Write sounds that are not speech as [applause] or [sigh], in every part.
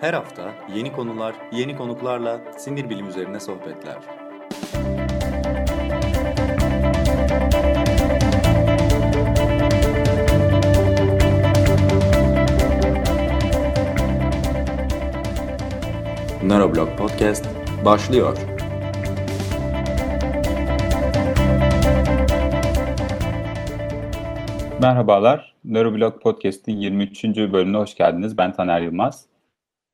Her hafta yeni konular, yeni konuklarla sinir bilim üzerine sohbetler. Neuroblog Podcast başlıyor. Merhabalar, Neuroblog Podcast'in 23. bölümüne hoş geldiniz. Ben Taner Yılmaz.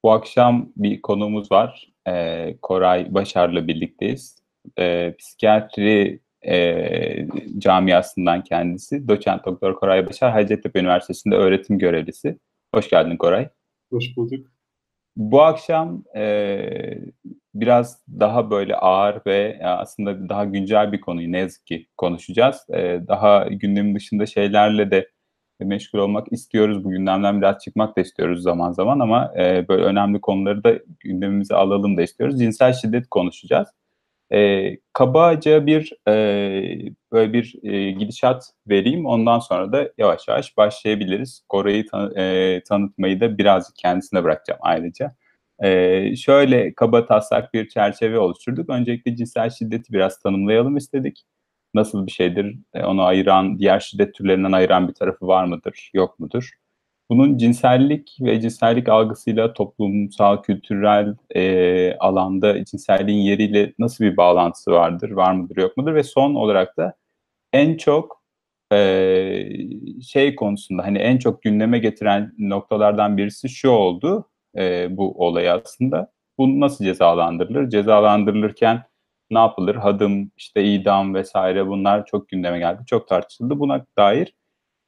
Bu akşam bir konuğumuz var. Ee, Koray Başar'la birlikteyiz. Ee, psikiyatri e, camiasından kendisi. Doçent Doktor Koray Başar, Hacettepe Üniversitesi'nde öğretim görevlisi. Hoş geldin Koray. Hoş bulduk. Bu akşam e, biraz daha böyle ağır ve aslında daha güncel bir konuyu ne yazık ki konuşacağız. E, daha gündemin dışında şeylerle de meşgul olmak istiyoruz. Bu gündemden biraz çıkmak da istiyoruz zaman zaman ama e, böyle önemli konuları da gündemimize alalım da istiyoruz. Cinsel şiddet konuşacağız. E, kabaca bir e, böyle bir e, gidişat vereyim. Ondan sonra da yavaş yavaş başlayabiliriz. Kore'yi tan- e, tanıtmayı da birazcık kendisine bırakacağım ayrıca. E, şöyle kaba taslak bir çerçeve oluşturduk. Öncelikle cinsel şiddeti biraz tanımlayalım istedik. Nasıl bir şeydir? E, onu ayıran, diğer şiddet türlerinden ayıran bir tarafı var mıdır, yok mudur? Bunun cinsellik ve cinsellik algısıyla toplumsal, kültürel e, alanda cinselliğin yeriyle nasıl bir bağlantısı vardır, var mıdır, yok mudur? Ve son olarak da en çok e, şey konusunda hani en çok gündeme getiren noktalardan birisi şu oldu e, bu olay aslında. Bu nasıl cezalandırılır? Cezalandırılırken ne yapılır? Hadım, işte idam vesaire bunlar çok gündeme geldi, çok tartışıldı. Buna dair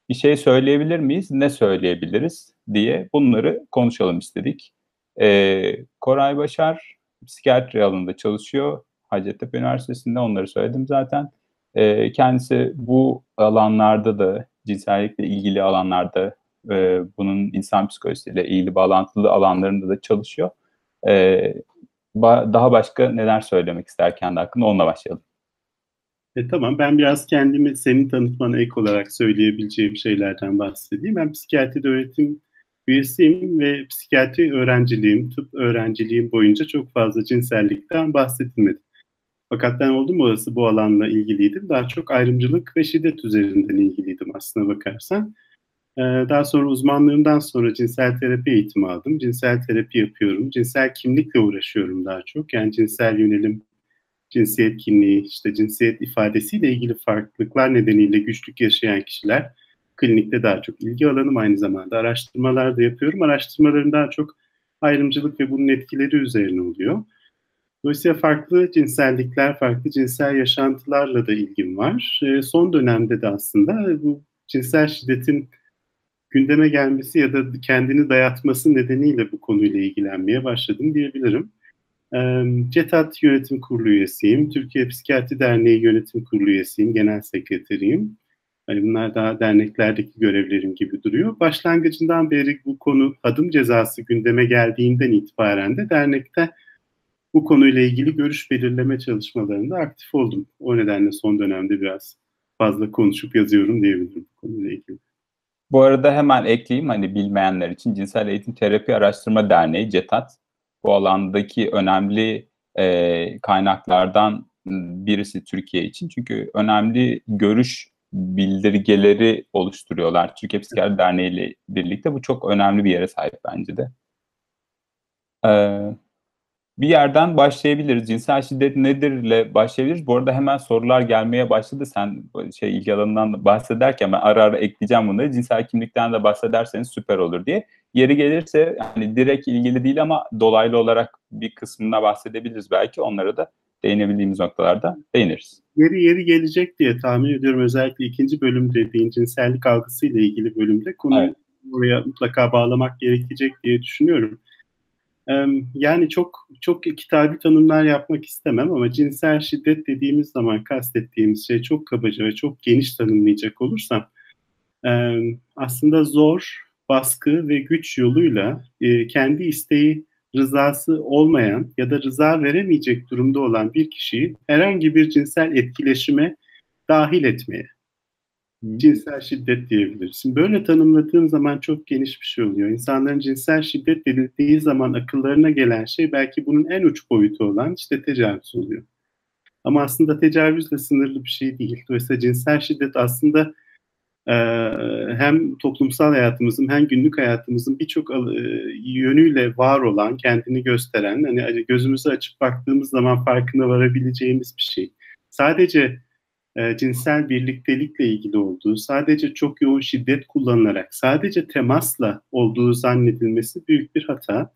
bir şey söyleyebilir miyiz? Ne söyleyebiliriz diye bunları konuşalım istedik. Ee, Koray Başar psikiyatri alanında çalışıyor. Hacettepe Üniversitesi'nde onları söyledim zaten. Ee, kendisi bu alanlarda da cinsellikle ilgili alanlarda e, bunun insan psikolojisiyle ilgili bağlantılı alanlarında da çalışıyor. E, ba- daha başka neler söylemek ister kendi hakkında onunla başlayalım. E, tamam ben biraz kendimi senin tanıtmana ek olarak söyleyebileceğim şeylerden bahsedeyim. Ben psikiyatride öğretim üyesiyim ve psikiyatri öğrenciliğim, tıp öğrenciliğim boyunca çok fazla cinsellikten bahsedilmedi. Fakat ben oldum olası bu alanla ilgiliydim. Daha çok ayrımcılık ve şiddet üzerinden ilgiliydim aslına bakarsan. Ee, daha sonra uzmanlığımdan sonra cinsel terapi eğitimi aldım. Cinsel terapi yapıyorum. Cinsel kimlikle uğraşıyorum daha çok. Yani cinsel yönelim, cinsiyet kimliği, işte cinsiyet ifadesiyle ilgili farklılıklar nedeniyle güçlük yaşayan kişiler klinikte daha çok ilgi alanım. Aynı zamanda araştırmalar da yapıyorum. Araştırmaların daha çok ayrımcılık ve bunun etkileri üzerine oluyor. Dolayısıyla farklı cinsellikler, farklı cinsel yaşantılarla da ilgim var. E, son dönemde de aslında bu cinsel şiddetin gündeme gelmesi ya da kendini dayatması nedeniyle bu konuyla ilgilenmeye başladım diyebilirim. CETAT Yönetim Kurulu üyesiyim. Türkiye Psikiyatri Derneği Yönetim Kurulu üyesiyim. Genel sekreteriyim. Hani bunlar daha derneklerdeki görevlerim gibi duruyor. Başlangıcından beri bu konu adım cezası gündeme geldiğinden itibaren de dernekte bu konuyla ilgili görüş belirleme çalışmalarında aktif oldum. O nedenle son dönemde biraz fazla konuşup yazıyorum diyebilirim bu konuyla ilgili. Bu arada hemen ekleyeyim hani bilmeyenler için Cinsel Eğitim Terapi Araştırma Derneği CETAT bu alandaki önemli e, kaynaklardan birisi Türkiye için. Çünkü önemli görüş bildirgeleri oluşturuyorlar. Türkiye Psikiyatri Derneği ile birlikte bu çok önemli bir yere sahip bence de. Ee, bir yerden başlayabiliriz. Cinsel şiddet nedir ile başlayabiliriz. Bu arada hemen sorular gelmeye başladı. Sen şey ilgi alanından bahsederken ben ara ara ekleyeceğim bunları. Cinsel kimlikten de bahsederseniz süper olur diye. Yeri gelirse yani direkt ilgili değil ama dolaylı olarak bir kısmına bahsedebiliriz belki. Onlara da değinebildiğimiz noktalarda değiniriz. Yeri yeri gelecek diye tahmin ediyorum. Özellikle ikinci bölüm dediğin cinsellik algısıyla ilgili bölümde konuyu evet. oraya mutlaka bağlamak gerekecek diye düşünüyorum. Yani çok çok kitabi tanımlar yapmak istemem ama cinsel şiddet dediğimiz zaman kastettiğimiz şey çok kabaca ve çok geniş tanımlayacak olursam aslında zor, baskı ve güç yoluyla kendi isteği rızası olmayan ya da rıza veremeyecek durumda olan bir kişiyi herhangi bir cinsel etkileşime dahil etmeye. Cinsel şiddet diyebiliriz. Şimdi böyle tanımladığım zaman çok geniş bir şey oluyor. İnsanların cinsel şiddet denildiği zaman akıllarına gelen şey belki bunun en uç boyutu olan işte tecavüz oluyor. Ama aslında tecavüzle sınırlı bir şey değil. Dolayısıyla cinsel şiddet aslında e, hem toplumsal hayatımızın hem günlük hayatımızın birçok yönüyle var olan, kendini gösteren, hani gözümüzü açıp baktığımız zaman farkına varabileceğimiz bir şey. Sadece e, cinsel birliktelikle ilgili olduğu, sadece çok yoğun şiddet kullanılarak, sadece temasla olduğu zannedilmesi büyük bir hata.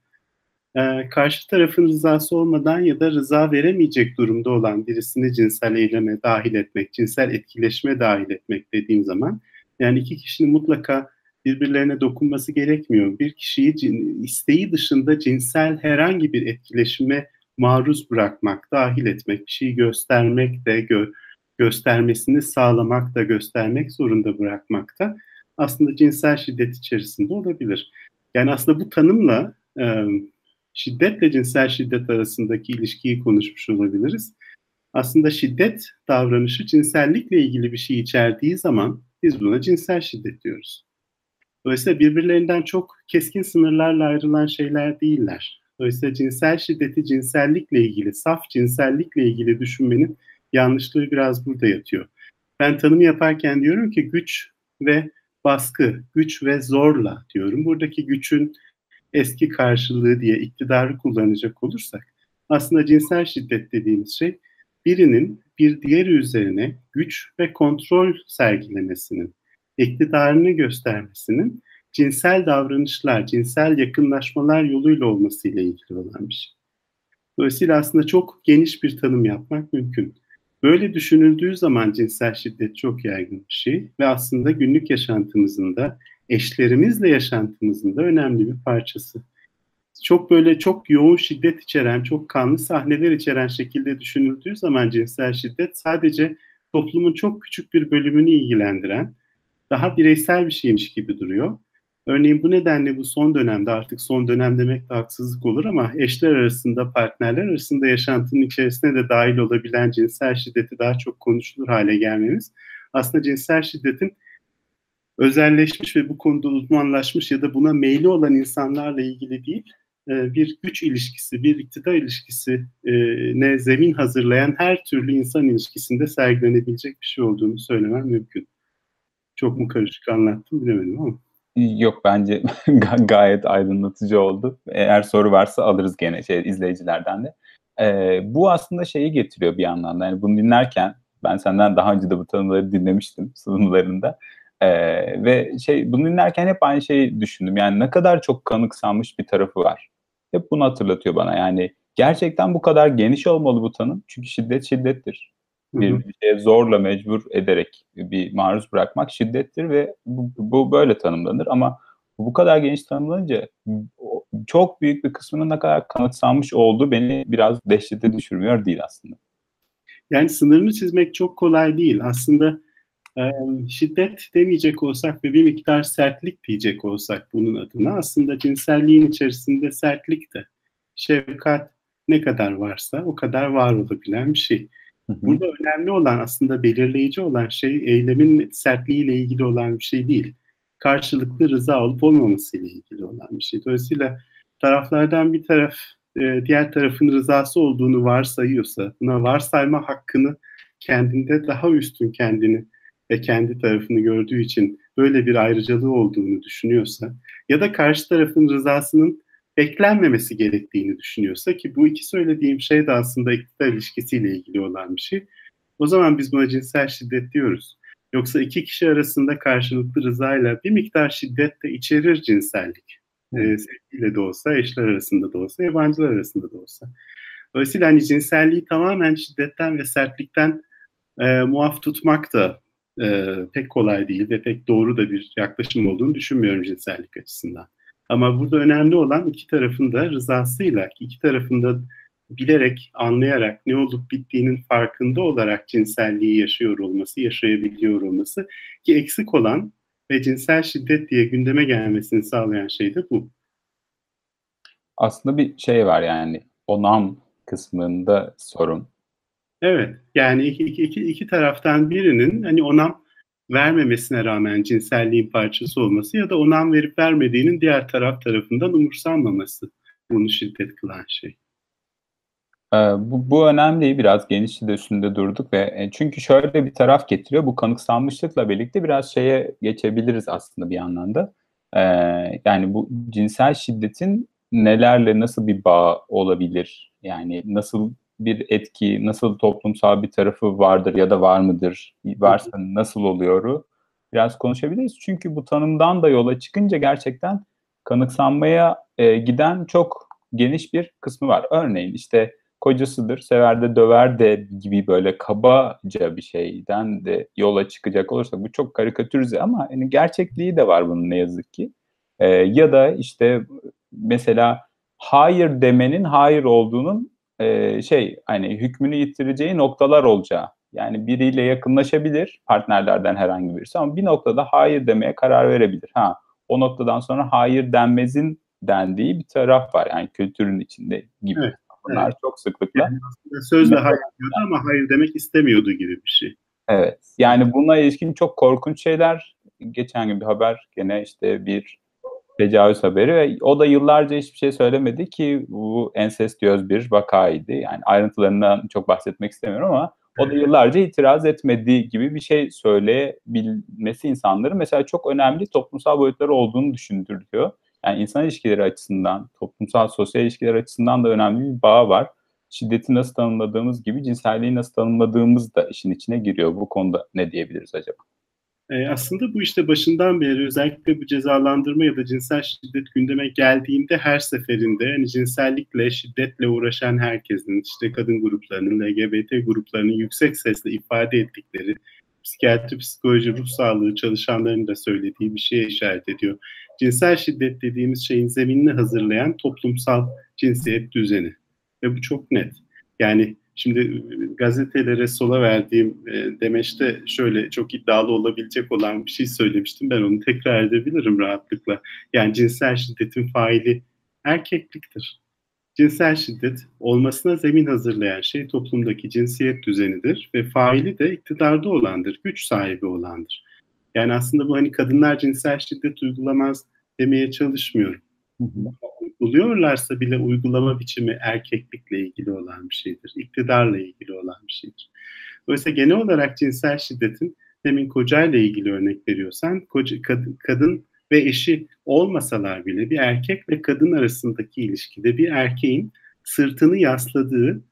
E, karşı tarafın rızası olmadan ya da rıza veremeyecek durumda olan birisini cinsel eyleme dahil etmek, cinsel etkileşme dahil etmek dediğim zaman, yani iki kişinin mutlaka birbirlerine dokunması gerekmiyor. Bir kişiyi isteği dışında cinsel herhangi bir etkileşime maruz bırakmak, dahil etmek, bir şeyi göstermek de, gö göstermesini sağlamak da göstermek zorunda bırakmak da aslında cinsel şiddet içerisinde olabilir. Yani aslında bu tanımla e, şiddetle cinsel şiddet arasındaki ilişkiyi konuşmuş olabiliriz. Aslında şiddet davranışı cinsellikle ilgili bir şey içerdiği zaman biz buna cinsel şiddet diyoruz. Dolayısıyla birbirlerinden çok keskin sınırlarla ayrılan şeyler değiller. Dolayısıyla cinsel şiddeti cinsellikle ilgili, saf cinsellikle ilgili düşünmenin yanlışlığı biraz burada yatıyor. Ben tanım yaparken diyorum ki güç ve baskı, güç ve zorla diyorum. Buradaki gücün eski karşılığı diye iktidarı kullanacak olursak aslında cinsel şiddet dediğimiz şey birinin bir diğeri üzerine güç ve kontrol sergilemesinin, iktidarını göstermesinin cinsel davranışlar, cinsel yakınlaşmalar yoluyla olmasıyla ilgili olan bir şey. Dolayısıyla aslında çok geniş bir tanım yapmak mümkün. Böyle düşünüldüğü zaman cinsel şiddet çok yaygın bir şey ve aslında günlük yaşantımızın da eşlerimizle yaşantımızın da önemli bir parçası. Çok böyle çok yoğun şiddet içeren, çok kanlı sahneler içeren şekilde düşünüldüğü zaman cinsel şiddet sadece toplumun çok küçük bir bölümünü ilgilendiren, daha bireysel bir şeymiş gibi duruyor. Örneğin bu nedenle bu son dönemde artık son dönem demek de haksızlık olur ama eşler arasında, partnerler arasında yaşantının içerisine de dahil olabilen cinsel şiddeti daha çok konuşulur hale gelmemiz aslında cinsel şiddetin özelleşmiş ve bu konuda uzmanlaşmış ya da buna meyli olan insanlarla ilgili değil, e, bir güç ilişkisi, bir iktidar ilişkisi e, ne zemin hazırlayan her türlü insan ilişkisinde sergilenebilecek bir şey olduğunu söylemem mümkün. Çok mu karışık anlattım bilemedim ama. Yok bence [laughs] gayet aydınlatıcı oldu. Eğer soru varsa alırız gene şey izleyicilerden de. Ee, bu aslında şeyi getiriyor bir yandan da. Yani bunu dinlerken ben senden daha önce de bu tanımları dinlemiştim sunumlarında. Ee, ve şey bunu dinlerken hep aynı şeyi düşündüm. Yani ne kadar çok kanıksanmış bir tarafı var. Hep bunu hatırlatıyor bana. Yani gerçekten bu kadar geniş olmalı bu tanım. Çünkü şiddet şiddettir bir, şeye zorla mecbur ederek bir maruz bırakmak şiddettir ve bu, bu böyle tanımlanır ama bu kadar geniş tanımlanınca çok büyük bir kısmının ne kadar kanıtsanmış olduğu beni biraz dehşete düşürmüyor değil aslında. Yani sınırını çizmek çok kolay değil. Aslında e, şiddet demeyecek olsak ve bir miktar sertlik diyecek olsak bunun adına aslında cinselliğin içerisinde sertlik de şefkat ne kadar varsa o kadar var olabilen bir şey. Burada önemli olan aslında belirleyici olan şey eylemin sertliğiyle ilgili olan bir şey değil. Karşılıklı rıza olup olmaması ile ilgili olan bir şey. Dolayısıyla taraflardan bir taraf e, diğer tarafın rızası olduğunu varsayıyorsa, buna varsayma hakkını kendinde daha üstün kendini ve kendi tarafını gördüğü için böyle bir ayrıcalığı olduğunu düşünüyorsa ya da karşı tarafın rızasının beklenmemesi gerektiğini düşünüyorsa ki bu iki söylediğim şey de aslında iktidar ilişkisiyle ilgili olan bir şey. O zaman biz buna cinsel şiddet diyoruz. Yoksa iki kişi arasında karşılıklı rızayla bir miktar şiddet de içerir cinsellik. Ee, sevgiyle de olsa, eşler arasında da olsa, yabancılar arasında da olsa. Dolayısıyla hani cinselliği tamamen şiddetten ve sertlikten e, muaf tutmak da e, pek kolay değil ve pek doğru da bir yaklaşım olduğunu düşünmüyorum cinsellik açısından. Ama burada önemli olan iki tarafın da rızasıyla, iki tarafın da bilerek, anlayarak ne olup bittiğinin farkında olarak cinselliği yaşıyor olması, yaşayabiliyor olması ki eksik olan ve cinsel şiddet diye gündeme gelmesini sağlayan şey de bu. Aslında bir şey var yani onam kısmında sorun. Evet yani iki, iki, iki, iki taraftan birinin hani onam vermemesine rağmen cinselliğin parçası olması ya da onam verip vermediğinin diğer taraf tarafından umursanmaması bunu şiddet kılan şey. Ee, bu, bu önemli. Biraz geniş de üstünde durduk ve e, çünkü şöyle bir taraf getiriyor. Bu kanıksanmışlıkla birlikte biraz şeye geçebiliriz aslında bir anlamda. Ee, yani bu cinsel şiddetin nelerle nasıl bir bağ olabilir? Yani nasıl bir etki, nasıl toplumsal bir tarafı vardır ya da var mıdır? Varsa nasıl oluyoru biraz konuşabiliriz. Çünkü bu tanımdan da yola çıkınca gerçekten kanıksanmaya e, giden çok geniş bir kısmı var. Örneğin işte kocasıdır, sever de döver de gibi böyle kabaca bir şeyden de yola çıkacak olursak bu çok karikatürize ama yani gerçekliği de var bunun ne yazık ki. Ee, ya da işte mesela hayır demenin hayır olduğunun e, şey hani hükmünü yitireceği noktalar olacağı. Yani biriyle yakınlaşabilir partnerlerden herhangi birisi ama bir noktada hayır demeye karar verebilir. Ha o noktadan sonra hayır denmezin dendiği bir taraf var yani kültürün içinde gibi. Evet. Bunlar evet. çok sıklıkla. Yani sözle hayır diyordu ama hayır demek istemiyordu gibi bir şey. Evet. Yani buna ilişkin çok korkunç şeyler. Geçen gün bir haber gene işte bir tecavüz haberi ve o da yıllarca hiçbir şey söylemedi ki bu ensestiyöz bir vakaydı. Yani ayrıntılarından çok bahsetmek istemiyorum ama o da yıllarca itiraz etmediği gibi bir şey söyleyebilmesi insanların mesela çok önemli toplumsal boyutları olduğunu düşündürüyor. Yani insan ilişkileri açısından, toplumsal sosyal ilişkiler açısından da önemli bir bağ var. Şiddeti nasıl tanımladığımız gibi cinselliği nasıl tanımladığımız da işin içine giriyor. Bu konuda ne diyebiliriz acaba? E, aslında bu işte başından beri özellikle bu cezalandırma ya da cinsel şiddet gündeme geldiğinde her seferinde hani cinsellikle, şiddetle uğraşan herkesin, işte kadın gruplarının, LGBT gruplarının yüksek sesle ifade ettikleri, psikiyatri, psikoloji, ruh sağlığı çalışanlarının da söylediği bir şeye işaret ediyor. Cinsel şiddet dediğimiz şeyin zeminini hazırlayan toplumsal cinsiyet düzeni. Ve bu çok net. Yani Şimdi gazetelere sola verdiğim e, demeçte şöyle çok iddialı olabilecek olan bir şey söylemiştim. Ben onu tekrar edebilirim rahatlıkla. Yani cinsel şiddetin faili erkekliktir. Cinsel şiddet olmasına zemin hazırlayan şey toplumdaki cinsiyet düzenidir ve faili de iktidarda olandır, güç sahibi olandır. Yani aslında bu hani kadınlar cinsel şiddet uygulamaz demeye çalışmıyorum. Hı hı uyguluyorlarsa bile uygulama biçimi erkeklikle ilgili olan bir şeydir. iktidarla ilgili olan bir şeydir. Dolayısıyla genel olarak cinsel şiddetin demin kocayla ilgili örnek veriyorsan koca, kadın, kadın ve eşi olmasalar bile bir erkek ve kadın arasındaki ilişkide bir erkeğin sırtını yasladığı,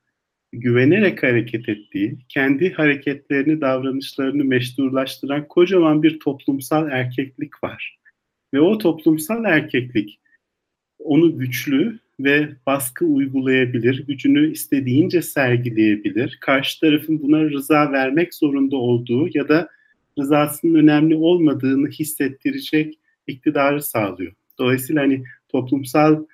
güvenerek hareket ettiği, kendi hareketlerini, davranışlarını meşrulaştıran kocaman bir toplumsal erkeklik var. Ve o toplumsal erkeklik onu güçlü ve baskı uygulayabilir, gücünü istediğince sergileyebilir. Karşı tarafın buna rıza vermek zorunda olduğu ya da rızasının önemli olmadığını hissettirecek iktidarı sağlıyor. Dolayısıyla hani toplumsal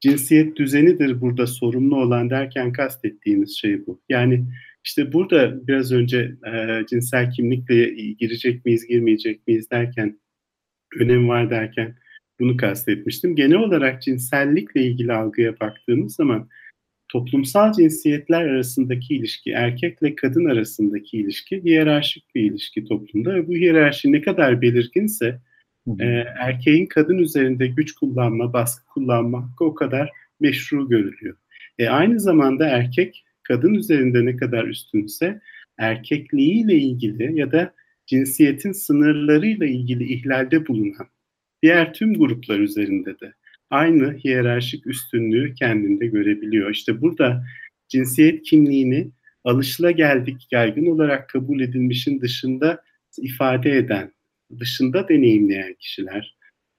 cinsiyet düzenidir burada sorumlu olan derken kastettiğimiz şey bu. Yani işte burada biraz önce e, cinsel kimlikle girecek miyiz, girmeyecek miyiz derken, önem var derken bunu kastetmiştim. Genel olarak cinsellikle ilgili algıya baktığımız zaman toplumsal cinsiyetler arasındaki ilişki, erkekle kadın arasındaki ilişki hiyerarşik bir ilişki toplumda ve bu hiyerarşi ne kadar belirginse e, erkeğin kadın üzerinde güç kullanma, baskı kullanma o kadar meşru görülüyor. E, aynı zamanda erkek kadın üzerinde ne kadar üstünse erkekliğiyle ilgili ya da cinsiyetin sınırlarıyla ilgili ihlalde bulunan diğer tüm gruplar üzerinde de aynı hiyerarşik üstünlüğü kendinde görebiliyor. İşte burada cinsiyet kimliğini alışılageldik, yaygın olarak kabul edilmişin dışında ifade eden, dışında deneyimleyen kişiler,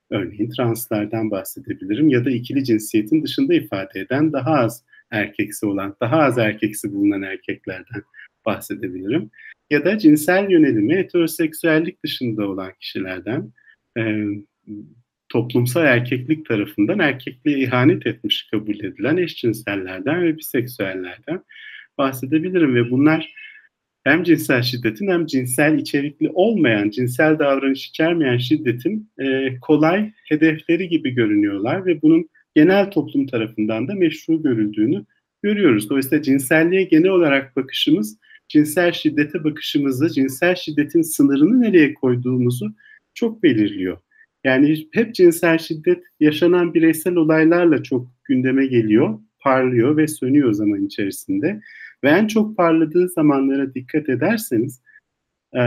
örneğin translardan bahsedebilirim ya da ikili cinsiyetin dışında ifade eden daha az erkeksi olan, daha az erkeksi bulunan erkeklerden bahsedebilirim. Ya da cinsel yönelimi heteroseksüellik dışında olan kişilerden, toplumsal erkeklik tarafından erkekliğe ihanet etmiş kabul edilen eşcinsellerden ve biseksüellerden bahsedebilirim ve bunlar hem cinsel şiddetin hem cinsel içerikli olmayan, cinsel davranış içermeyen şiddetin e, kolay hedefleri gibi görünüyorlar ve bunun genel toplum tarafından da meşru görüldüğünü görüyoruz. Dolayısıyla cinselliğe genel olarak bakışımız cinsel şiddete bakışımızı, cinsel şiddetin sınırını nereye koyduğumuzu çok belirliyor. Yani hep cinsel şiddet yaşanan bireysel olaylarla çok gündeme geliyor, parlıyor ve sönüyor zaman içerisinde. Ve en çok parladığı zamanlara dikkat ederseniz e,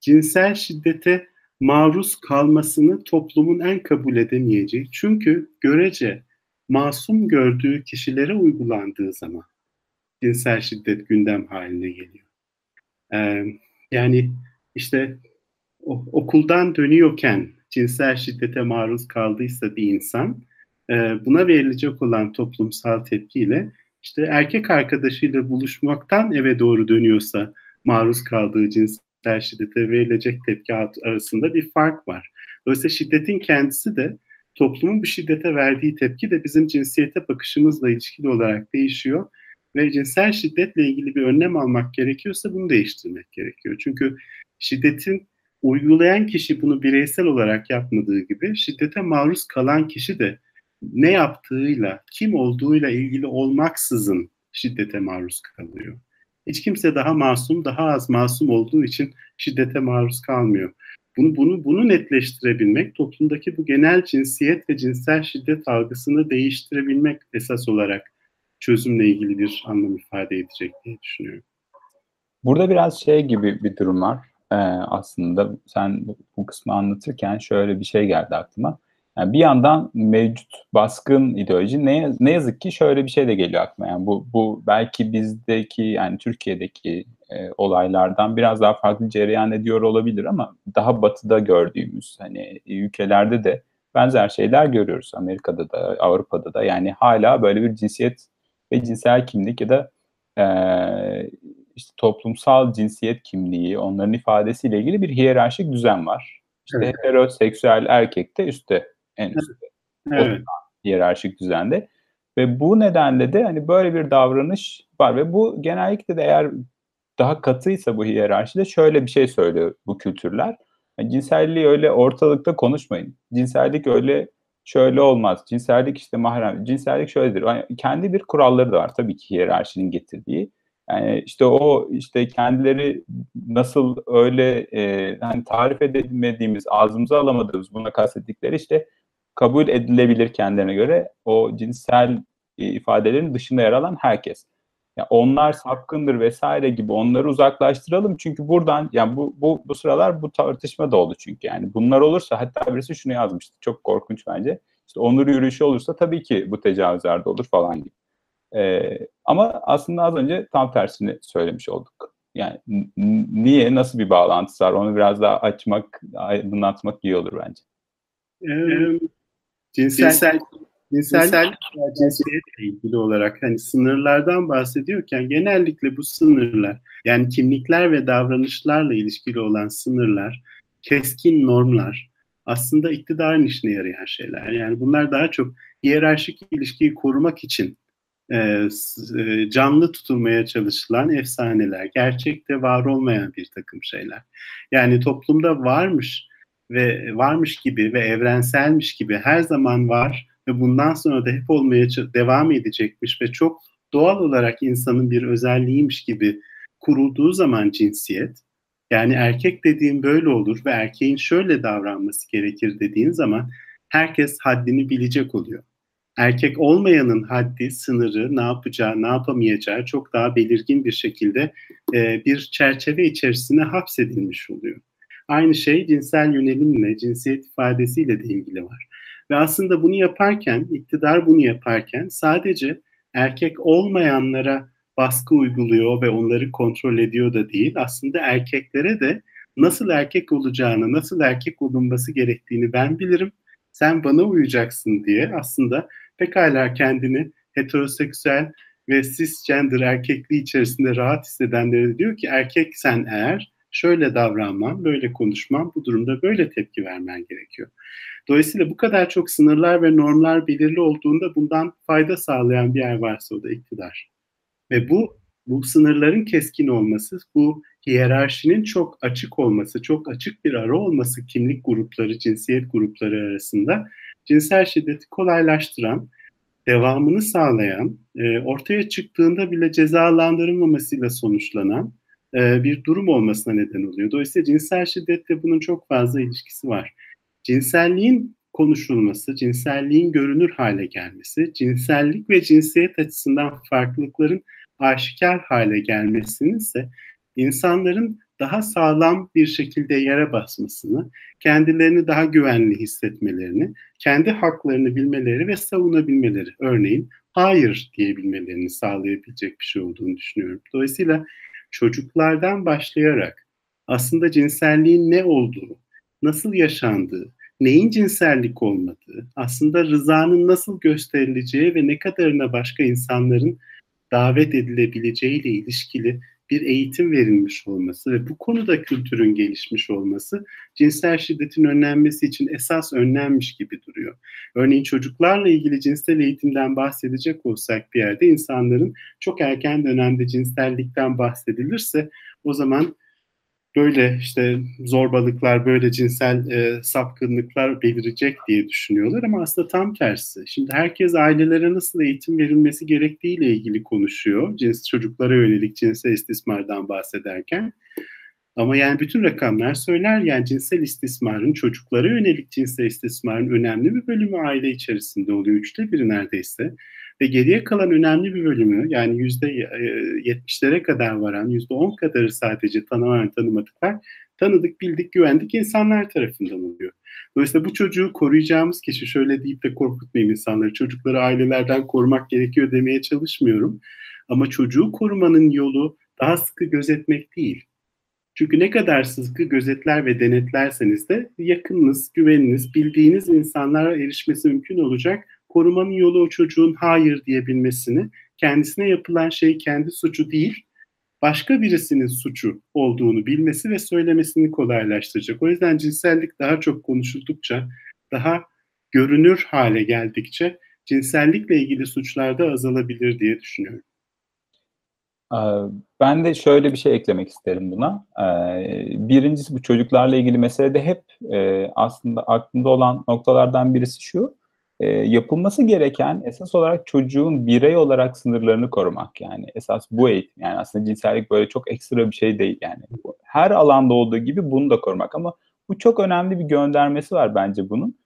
cinsel şiddete maruz kalmasını toplumun en kabul edemeyeceği. Çünkü görece masum gördüğü kişilere uygulandığı zaman cinsel şiddet gündem haline geliyor. Ee, yani işte okuldan dönüyorken cinsel şiddete maruz kaldıysa bir insan e, buna verilecek olan toplumsal tepkiyle işte erkek arkadaşıyla buluşmaktan eve doğru dönüyorsa maruz kaldığı cinsel şiddete verilecek tepki arasında bir fark var. Dolayısıyla şiddetin kendisi de toplumun bu şiddete verdiği tepki de bizim cinsiyete bakışımızla ilişkili olarak değişiyor ve cinsel şiddetle ilgili bir önlem almak gerekiyorsa bunu değiştirmek gerekiyor. Çünkü şiddetin uygulayan kişi bunu bireysel olarak yapmadığı gibi şiddete maruz kalan kişi de ne yaptığıyla, kim olduğuyla ilgili olmaksızın şiddete maruz kalıyor. Hiç kimse daha masum, daha az masum olduğu için şiddete maruz kalmıyor. Bunu bunu bunu netleştirebilmek, toplumdaki bu genel cinsiyet ve cinsel şiddet algısını değiştirebilmek esas olarak çözümle ilgili bir anlam ifade edecek diye düşünüyorum. Burada biraz şey gibi bir durum var. Ee, aslında sen bu kısmı anlatırken şöyle bir şey geldi aklıma. Yani bir yandan mevcut baskın ideoloji ne, ne yazık ki şöyle bir şey de geliyor aklıma. Yani bu, bu belki bizdeki yani Türkiye'deki e, olaylardan biraz daha farklı cereyan ediyor olabilir ama daha batıda gördüğümüz hani ülkelerde de benzer şeyler görüyoruz. Amerika'da da Avrupa'da da yani hala böyle bir cinsiyet ve cinsel kimlik ya da e, işte toplumsal cinsiyet kimliği, onların ifadesiyle ilgili bir hiyerarşik düzen var. İşte evet. heteroseksüel erkek de üstte, en üstte. Evet. hiyerarşik düzende. Ve bu nedenle de hani böyle bir davranış var ve bu genellikle de eğer daha katıysa bu hiyerarşide şöyle bir şey söylüyor bu kültürler. Yani cinselliği öyle ortalıkta konuşmayın. Cinsellik öyle şöyle olmaz. Cinsellik işte mahrem. Cinsellik şöyledir. Yani kendi bir kuralları da var tabii ki hiyerarşinin getirdiği. Yani işte o işte kendileri nasıl öyle e, hani tarif edemediğimiz, ağzımıza alamadığımız buna kastettikleri işte kabul edilebilir kendilerine göre o cinsel e, ifadelerin dışında yer alan herkes. Yani onlar sapkındır vesaire gibi onları uzaklaştıralım çünkü buradan yani bu bu bu sıralar bu tartışma da oldu çünkü yani bunlar olursa hatta birisi şunu yazmıştı çok korkunç bence işte onur yürüyüşü olursa tabii ki bu tecavüzler de olur falan gibi. Ee, ama aslında az önce tam tersini söylemiş olduk. Yani niye, nasıl bir bağlantısı var onu biraz daha açmak, aydınlatmak iyi olur bence. Ee, cinsel, cinsel cinsel cinsiyetle ilgili olarak hani sınırlardan bahsediyorken genellikle bu sınırlar yani kimlikler ve davranışlarla ilişkili olan sınırlar, keskin normlar aslında iktidarın işine yarayan şeyler. Yani bunlar daha çok hiyerarşik ilişkiyi korumak için e, e, canlı tutulmaya çalışılan efsaneler, gerçekte var olmayan bir takım şeyler. Yani toplumda varmış ve varmış gibi ve evrenselmiş gibi her zaman var ve bundan sonra da hep olmaya devam edecekmiş ve çok doğal olarak insanın bir özelliğiymiş gibi kurulduğu zaman cinsiyet yani erkek dediğin böyle olur ve erkeğin şöyle davranması gerekir dediğin zaman herkes haddini bilecek oluyor. Erkek olmayanın haddi, sınırı, ne yapacağı, ne yapamayacağı çok daha belirgin bir şekilde e, bir çerçeve içerisine hapsedilmiş oluyor. Aynı şey cinsel yönelimle, cinsiyet ifadesiyle de ilgili var. Ve aslında bunu yaparken, iktidar bunu yaparken sadece erkek olmayanlara baskı uyguluyor ve onları kontrol ediyor da değil. Aslında erkeklere de nasıl erkek olacağını, nasıl erkek olunması gerektiğini ben bilirim. Sen bana uyacaksın diye aslında pekala kendini heteroseksüel ve cisgender erkekliği içerisinde rahat hissedenlere diyor ki erkek sen eğer şöyle davranman, böyle konuşman, bu durumda böyle tepki vermen gerekiyor. Dolayısıyla bu kadar çok sınırlar ve normlar belirli olduğunda bundan fayda sağlayan bir yer varsa o da iktidar. Ve bu bu sınırların keskin olması, bu hiyerarşinin çok açık olması, çok açık bir ara olması kimlik grupları, cinsiyet grupları arasında cinsel şiddeti kolaylaştıran devamını sağlayan, e, ortaya çıktığında bile cezalandırılmamasıyla sonuçlanan e, bir durum olmasına neden oluyor. Dolayısıyla cinsel şiddetle bunun çok fazla ilişkisi var. Cinselliğin konuşulması, cinselliğin görünür hale gelmesi, cinsellik ve cinsiyet açısından farklılıkların aşikar hale gelmesinin ise insanların daha sağlam bir şekilde yere basmasını, kendilerini daha güvenli hissetmelerini, kendi haklarını bilmeleri ve savunabilmeleri, örneğin hayır diyebilmelerini sağlayabilecek bir şey olduğunu düşünüyorum. Dolayısıyla çocuklardan başlayarak aslında cinselliğin ne olduğu, nasıl yaşandığı, neyin cinsellik olmadığı, aslında rızanın nasıl gösterileceği ve ne kadarına başka insanların davet edilebileceğiyle ilişkili bir eğitim verilmiş olması ve bu konuda kültürün gelişmiş olması cinsel şiddetin önlenmesi için esas önlenmiş gibi duruyor. Örneğin çocuklarla ilgili cinsel eğitimden bahsedecek olsak bir yerde insanların çok erken dönemde cinsellikten bahsedilirse o zaman böyle işte zorbalıklar, böyle cinsel e, sapkınlıklar belirecek diye düşünüyorlar ama aslında tam tersi. Şimdi herkes ailelere nasıl eğitim verilmesi gerektiğiyle ilgili konuşuyor. Cins çocuklara yönelik cinsel istismardan bahsederken. Ama yani bütün rakamlar söyler yani cinsel istismarın, çocuklara yönelik cinsel istismarın önemli bir bölümü aile içerisinde oluyor. Üçte biri neredeyse. Ve geriye kalan önemli bir bölümü yani yüzde e, yetmişlere kadar varan yüzde on kadarı sadece tanımayan tanımadıklar tanıdık, bildik, güvendik insanlar tarafından oluyor. Dolayısıyla bu çocuğu koruyacağımız kişi şöyle deyip de korkutmayayım insanları. Çocukları ailelerden korumak gerekiyor demeye çalışmıyorum. Ama çocuğu korumanın yolu daha sıkı gözetmek değil. Çünkü ne kadar sıkı gözetler ve denetlerseniz de yakınınız, güveniniz, bildiğiniz insanlara erişmesi mümkün olacak korumanın yolu o çocuğun hayır diyebilmesini, kendisine yapılan şey kendi suçu değil, başka birisinin suçu olduğunu bilmesi ve söylemesini kolaylaştıracak. O yüzden cinsellik daha çok konuşuldukça, daha görünür hale geldikçe cinsellikle ilgili suçlar da azalabilir diye düşünüyorum. Ben de şöyle bir şey eklemek isterim buna. Birincisi bu çocuklarla ilgili meselede hep aslında aklımda olan noktalardan birisi şu e, yapılması gereken esas olarak çocuğun birey olarak sınırlarını korumak yani esas bu eğitim yani aslında cinsellik böyle çok ekstra bir şey değil yani her alanda olduğu gibi bunu da korumak ama bu çok önemli bir göndermesi var bence bunun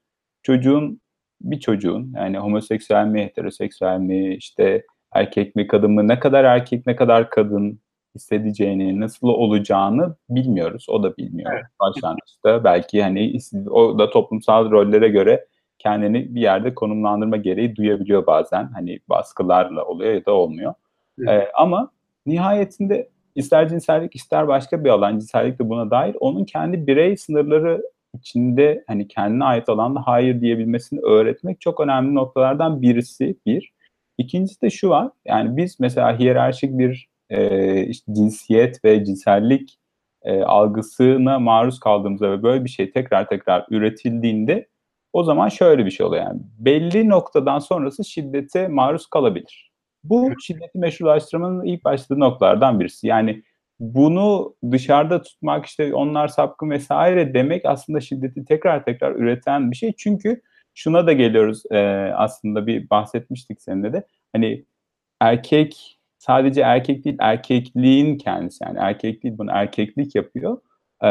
çocuğun bir çocuğun yani homoseksüel mi heteroseksüel mi işte erkek mi kadın mı ne kadar erkek ne kadar kadın hissedeceğini, nasıl olacağını bilmiyoruz. O da bilmiyor evet. başlangıçta. Belki hani o da toplumsal rollere göre kendini bir yerde konumlandırma gereği duyabiliyor bazen. Hani baskılarla oluyor ya da olmuyor. Evet. Ee, ama nihayetinde ister cinsellik ister başka bir alan cinsellik de buna dair onun kendi birey sınırları içinde hani kendine ait alanda hayır diyebilmesini öğretmek çok önemli noktalardan birisi bir. İkincisi de şu var yani biz mesela hiyerarşik bir e, işte cinsiyet ve cinsellik e, algısına maruz kaldığımızda ve böyle bir şey tekrar tekrar üretildiğinde o zaman şöyle bir şey oluyor yani belli noktadan sonrası şiddete maruz kalabilir. Bu şiddeti meşrulaştırmanın ilk başladığı noktalardan birisi. Yani bunu dışarıda tutmak işte onlar sapkın vesaire demek aslında şiddeti tekrar tekrar üreten bir şey. Çünkü şuna da geliyoruz e, aslında bir bahsetmiştik seninle de. Hani erkek sadece erkek değil erkekliğin kendisi yani erkek değil bunu erkeklik yapıyor. E,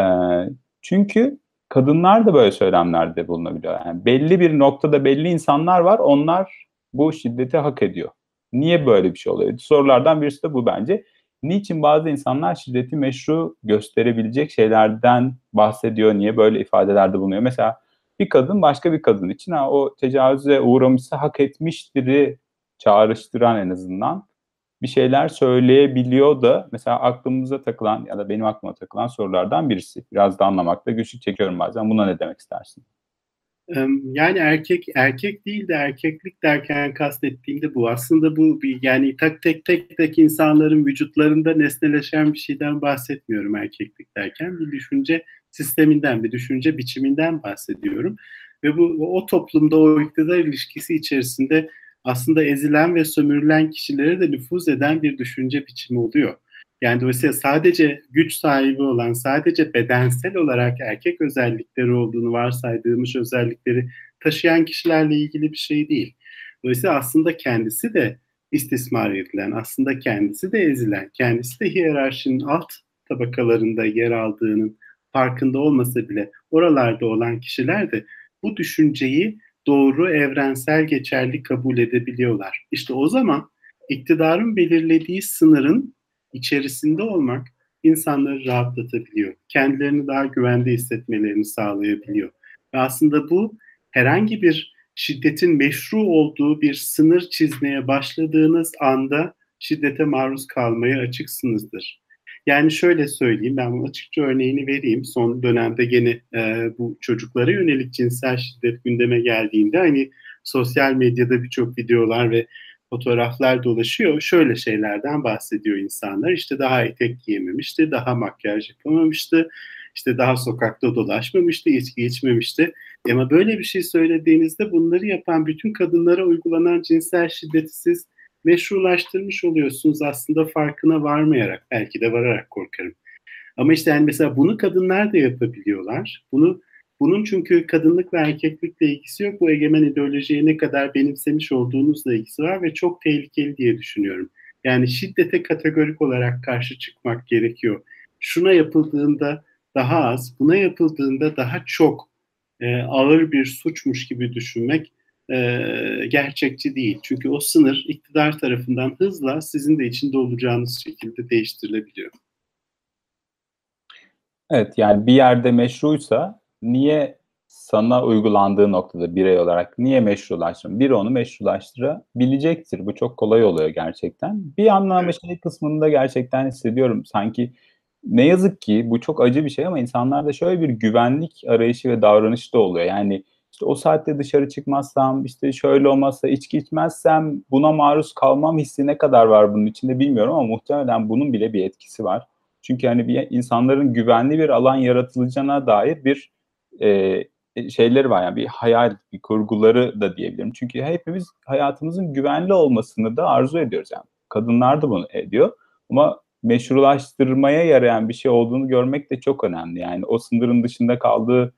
çünkü kadınlar da böyle söylemlerde bulunabiliyor. Yani belli bir noktada belli insanlar var. Onlar bu şiddeti hak ediyor. Niye böyle bir şey oluyor? Sorulardan birisi de bu bence. Niçin bazı insanlar şiddeti meşru gösterebilecek şeylerden bahsediyor? Niye böyle ifadelerde bulunuyor? Mesela bir kadın başka bir kadın için ha, o tecavüze uğramışsa hak etmiştir'i çağrıştıran en azından bir şeyler söyleyebiliyor da mesela aklımıza takılan ya da benim aklıma takılan sorulardan birisi. Biraz da anlamakta güçlük çekiyorum bazen. Buna ne demek istersin? Yani erkek erkek değil de erkeklik derken kastettiğimde bu. Aslında bu bir yani tak tek tek tek insanların vücutlarında nesneleşen bir şeyden bahsetmiyorum erkeklik derken. Bir düşünce sisteminden, bir düşünce biçiminden bahsediyorum. Ve bu o toplumda o iktidar ilişkisi içerisinde aslında ezilen ve sömürülen kişilere de nüfuz eden bir düşünce biçimi oluyor. Yani dolayısıyla sadece güç sahibi olan, sadece bedensel olarak erkek özellikleri olduğunu varsaydığımız özellikleri taşıyan kişilerle ilgili bir şey değil. Dolayısıyla aslında kendisi de istismar edilen, aslında kendisi de ezilen, kendisi de hiyerarşinin alt tabakalarında yer aldığının farkında olmasa bile oralarda olan kişiler de bu düşünceyi doğru, evrensel, geçerli kabul edebiliyorlar. İşte o zaman iktidarın belirlediği sınırın içerisinde olmak insanları rahatlatabiliyor. Kendilerini daha güvende hissetmelerini sağlayabiliyor. Ve aslında bu herhangi bir şiddetin meşru olduğu bir sınır çizmeye başladığınız anda şiddete maruz kalmaya açıksınızdır. Yani şöyle söyleyeyim, ben açıkça örneğini vereyim. Son dönemde gene e, bu çocuklara yönelik cinsel şiddet gündeme geldiğinde hani sosyal medyada birçok videolar ve fotoğraflar dolaşıyor. Şöyle şeylerden bahsediyor insanlar. İşte daha etek giyememişti, daha makyaj yapamamıştı, işte daha sokakta dolaşmamıştı, içki içmemişti. Ama böyle bir şey söylediğinizde bunları yapan bütün kadınlara uygulanan cinsel şiddeti siz meşrulaştırmış oluyorsunuz aslında farkına varmayarak, belki de vararak korkarım. Ama işte yani mesela bunu kadınlar da yapabiliyorlar. Bunu bunun çünkü kadınlık ve erkeklikle ilgisi yok. Bu egemen ideolojiye ne kadar benimsemiş olduğunuzla ilgisi var ve çok tehlikeli diye düşünüyorum. Yani şiddete kategorik olarak karşı çıkmak gerekiyor. Şuna yapıldığında daha az, buna yapıldığında daha çok e, ağır bir suçmuş gibi düşünmek e, gerçekçi değil. Çünkü o sınır iktidar tarafından hızla sizin de içinde olacağınız şekilde değiştirilebiliyor. Evet yani bir yerde meşruysa niye sana uygulandığı noktada birey olarak niye meşrulaştırın? Biri onu meşrulaştırabilecektir. Bu çok kolay oluyor gerçekten. Bir anlamda şey kısmında gerçekten hissediyorum. Sanki ne yazık ki bu çok acı bir şey ama insanlarda şöyle bir güvenlik arayışı ve davranışı da oluyor. Yani işte o saatte dışarı çıkmazsam, işte şöyle olmazsa, içki içmezsem buna maruz kalmam hissi ne kadar var bunun içinde bilmiyorum ama muhtemelen bunun bile bir etkisi var. Çünkü hani bir insanların güvenli bir alan yaratılacağına dair bir e, şeyleri var yani bir hayal, bir kurguları da diyebilirim. Çünkü hepimiz hayatımızın güvenli olmasını da arzu ediyoruz yani. Kadınlar da bunu ediyor ama meşrulaştırmaya yarayan bir şey olduğunu görmek de çok önemli. Yani o sınırın dışında kaldığı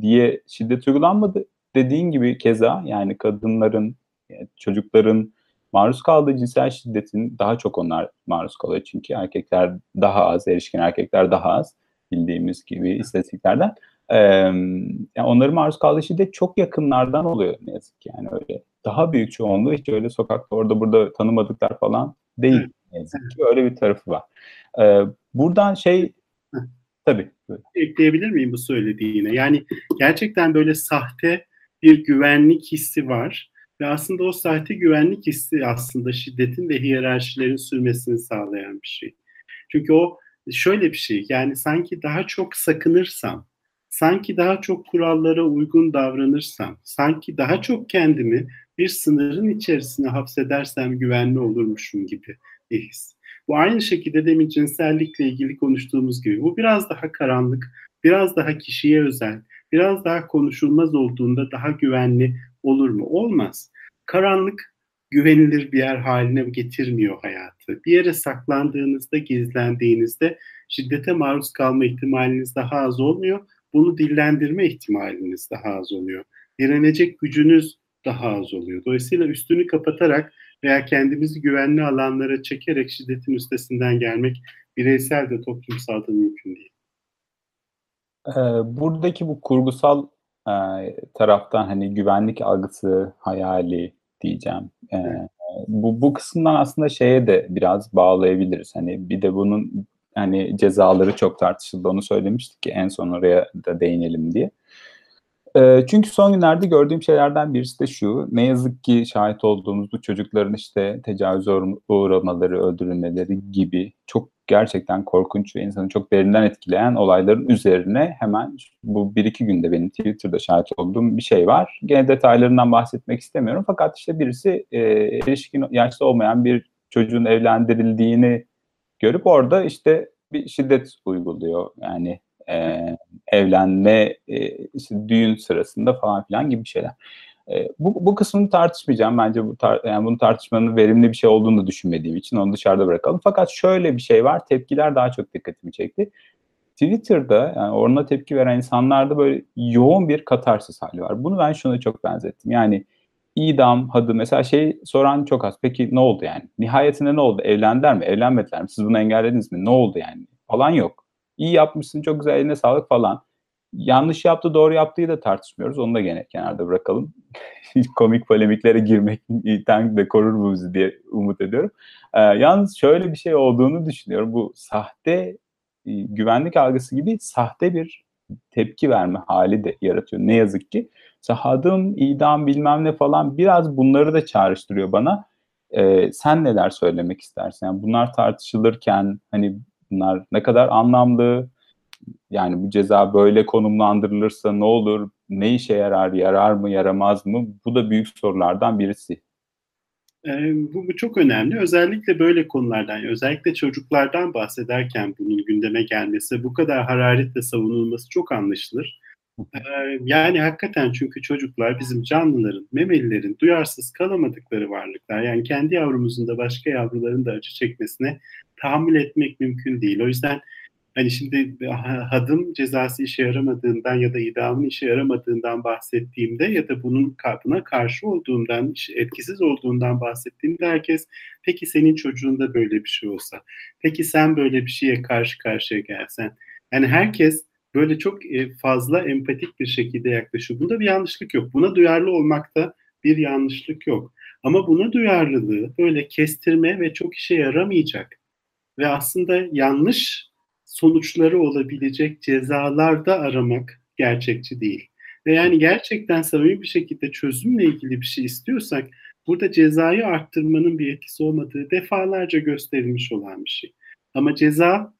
diye şiddet uygulanmadı. Dediğin gibi keza yani kadınların, yani çocukların maruz kaldığı cinsel şiddetin daha çok onlar maruz kalıyor çünkü erkekler daha az, erişkin erkekler daha az bildiğimiz gibi istatistiklerden. Ee, yani onların maruz kaldığı şiddet çok yakınlardan oluyor ne yazık ki yani öyle. Daha büyük çoğunluğu hiç öyle sokakta orada burada tanımadıklar falan değil ne yazık ki öyle bir tarafı var. Ee, buradan şey tabii. Ekleyebilir miyim bu söylediğine? Yani gerçekten böyle sahte bir güvenlik hissi var ve aslında o sahte güvenlik hissi aslında şiddetin ve hiyerarşilerin sürmesini sağlayan bir şey. Çünkü o şöyle bir şey yani sanki daha çok sakınırsam, sanki daha çok kurallara uygun davranırsam, sanki daha çok kendimi bir sınırın içerisine hapsedersem güvenli olurmuşum gibi bir his. Bu aynı şekilde demin cinsellikle ilgili konuştuğumuz gibi. Bu biraz daha karanlık, biraz daha kişiye özel, biraz daha konuşulmaz olduğunda daha güvenli olur mu? Olmaz. Karanlık güvenilir bir yer haline getirmiyor hayatı. Bir yere saklandığınızda, gizlendiğinizde şiddete maruz kalma ihtimaliniz daha az olmuyor. Bunu dillendirme ihtimaliniz daha az oluyor. Direnecek gücünüz daha az oluyor. Dolayısıyla üstünü kapatarak veya kendimizi güvenli alanlara çekerek şiddetin üstesinden gelmek bireysel de toplumsal da mümkün değil. Buradaki bu kurgusal taraftan hani güvenlik algısı, hayali diyeceğim. Evet. Bu, bu kısımdan aslında şeye de biraz bağlayabiliriz. Hani bir de bunun hani cezaları çok tartışıldı. Onu söylemiştik ki en son oraya da değinelim diye. Ee, çünkü son günlerde gördüğüm şeylerden birisi de şu. Ne yazık ki şahit olduğumuz bu çocukların işte tecavüze uğramaları, öldürülmeleri gibi çok gerçekten korkunç ve insanı çok derinden etkileyen olayların üzerine hemen bu bir iki günde benim Twitter'da şahit olduğum bir şey var. Gene detaylarından bahsetmek istemiyorum fakat işte birisi e, erişkin yaşta olmayan bir çocuğun evlendirildiğini görüp orada işte bir şiddet uyguluyor. Yani e, evlenme, e, işte düğün sırasında falan filan gibi şeyler. E, bu, bu kısmını tartışmayacağım. Bence bu tar yani bunu tartışmanın verimli bir şey olduğunu da düşünmediğim için onu dışarıda bırakalım. Fakat şöyle bir şey var. Tepkiler daha çok dikkatimi çekti. Twitter'da yani oruna tepki veren insanlarda böyle yoğun bir katarsis hali var. Bunu ben şuna çok benzettim. Yani idam, hadı mesela şey soran çok az. Peki ne oldu yani? Nihayetinde ne oldu? Evlendiler mi? Evlenmediler mi? Siz bunu engellediniz mi? Ne oldu yani? Falan yok. İyi yapmışsın, çok güzel, eline sağlık falan. Yanlış yaptı, doğru yaptığı da tartışmıyoruz. Onu da gene kenarda bırakalım. [laughs] Komik polemiklere girmekten de korur bu bizi diye umut ediyorum. Ee, yalnız şöyle bir şey olduğunu düşünüyorum. Bu sahte e, güvenlik algısı gibi sahte bir tepki verme hali de yaratıyor. Ne yazık ki. Sahadım, idam bilmem ne falan biraz bunları da çağrıştırıyor bana. Ee, sen neler söylemek istersin? Yani bunlar tartışılırken hani bunlar ne kadar anlamlı? Yani bu ceza böyle konumlandırılırsa ne olur? Ne işe yarar? Yarar mı? Yaramaz mı? Bu da büyük sorulardan birisi. E, bu, bu çok önemli. Özellikle böyle konulardan, özellikle çocuklardan bahsederken bunun gündeme gelmesi, bu kadar hararetle savunulması çok anlaşılır. E, yani hakikaten çünkü çocuklar bizim canlıların, memelilerin duyarsız kalamadıkları varlıklar. Yani kendi yavrumuzun da başka yavruların da acı çekmesine tahammül etmek mümkün değil. O yüzden hani şimdi hadım cezası işe yaramadığından ya da idamın işe yaramadığından bahsettiğimde ya da bunun buna karşı olduğundan, etkisiz olduğundan bahsettiğimde herkes peki senin çocuğunda böyle bir şey olsa, peki sen böyle bir şeye karşı karşıya gelsen. Yani herkes böyle çok e, fazla empatik bir şekilde yaklaşıyor. Bunda bir yanlışlık yok. Buna duyarlı olmakta bir yanlışlık yok. Ama buna duyarlılığı böyle kestirme ve çok işe yaramayacak ve aslında yanlış sonuçları olabilecek cezalarda aramak gerçekçi değil. Ve yani gerçekten samimi bir şekilde çözümle ilgili bir şey istiyorsak burada cezayı arttırmanın bir etkisi olmadığı defalarca gösterilmiş olan bir şey. Ama ceza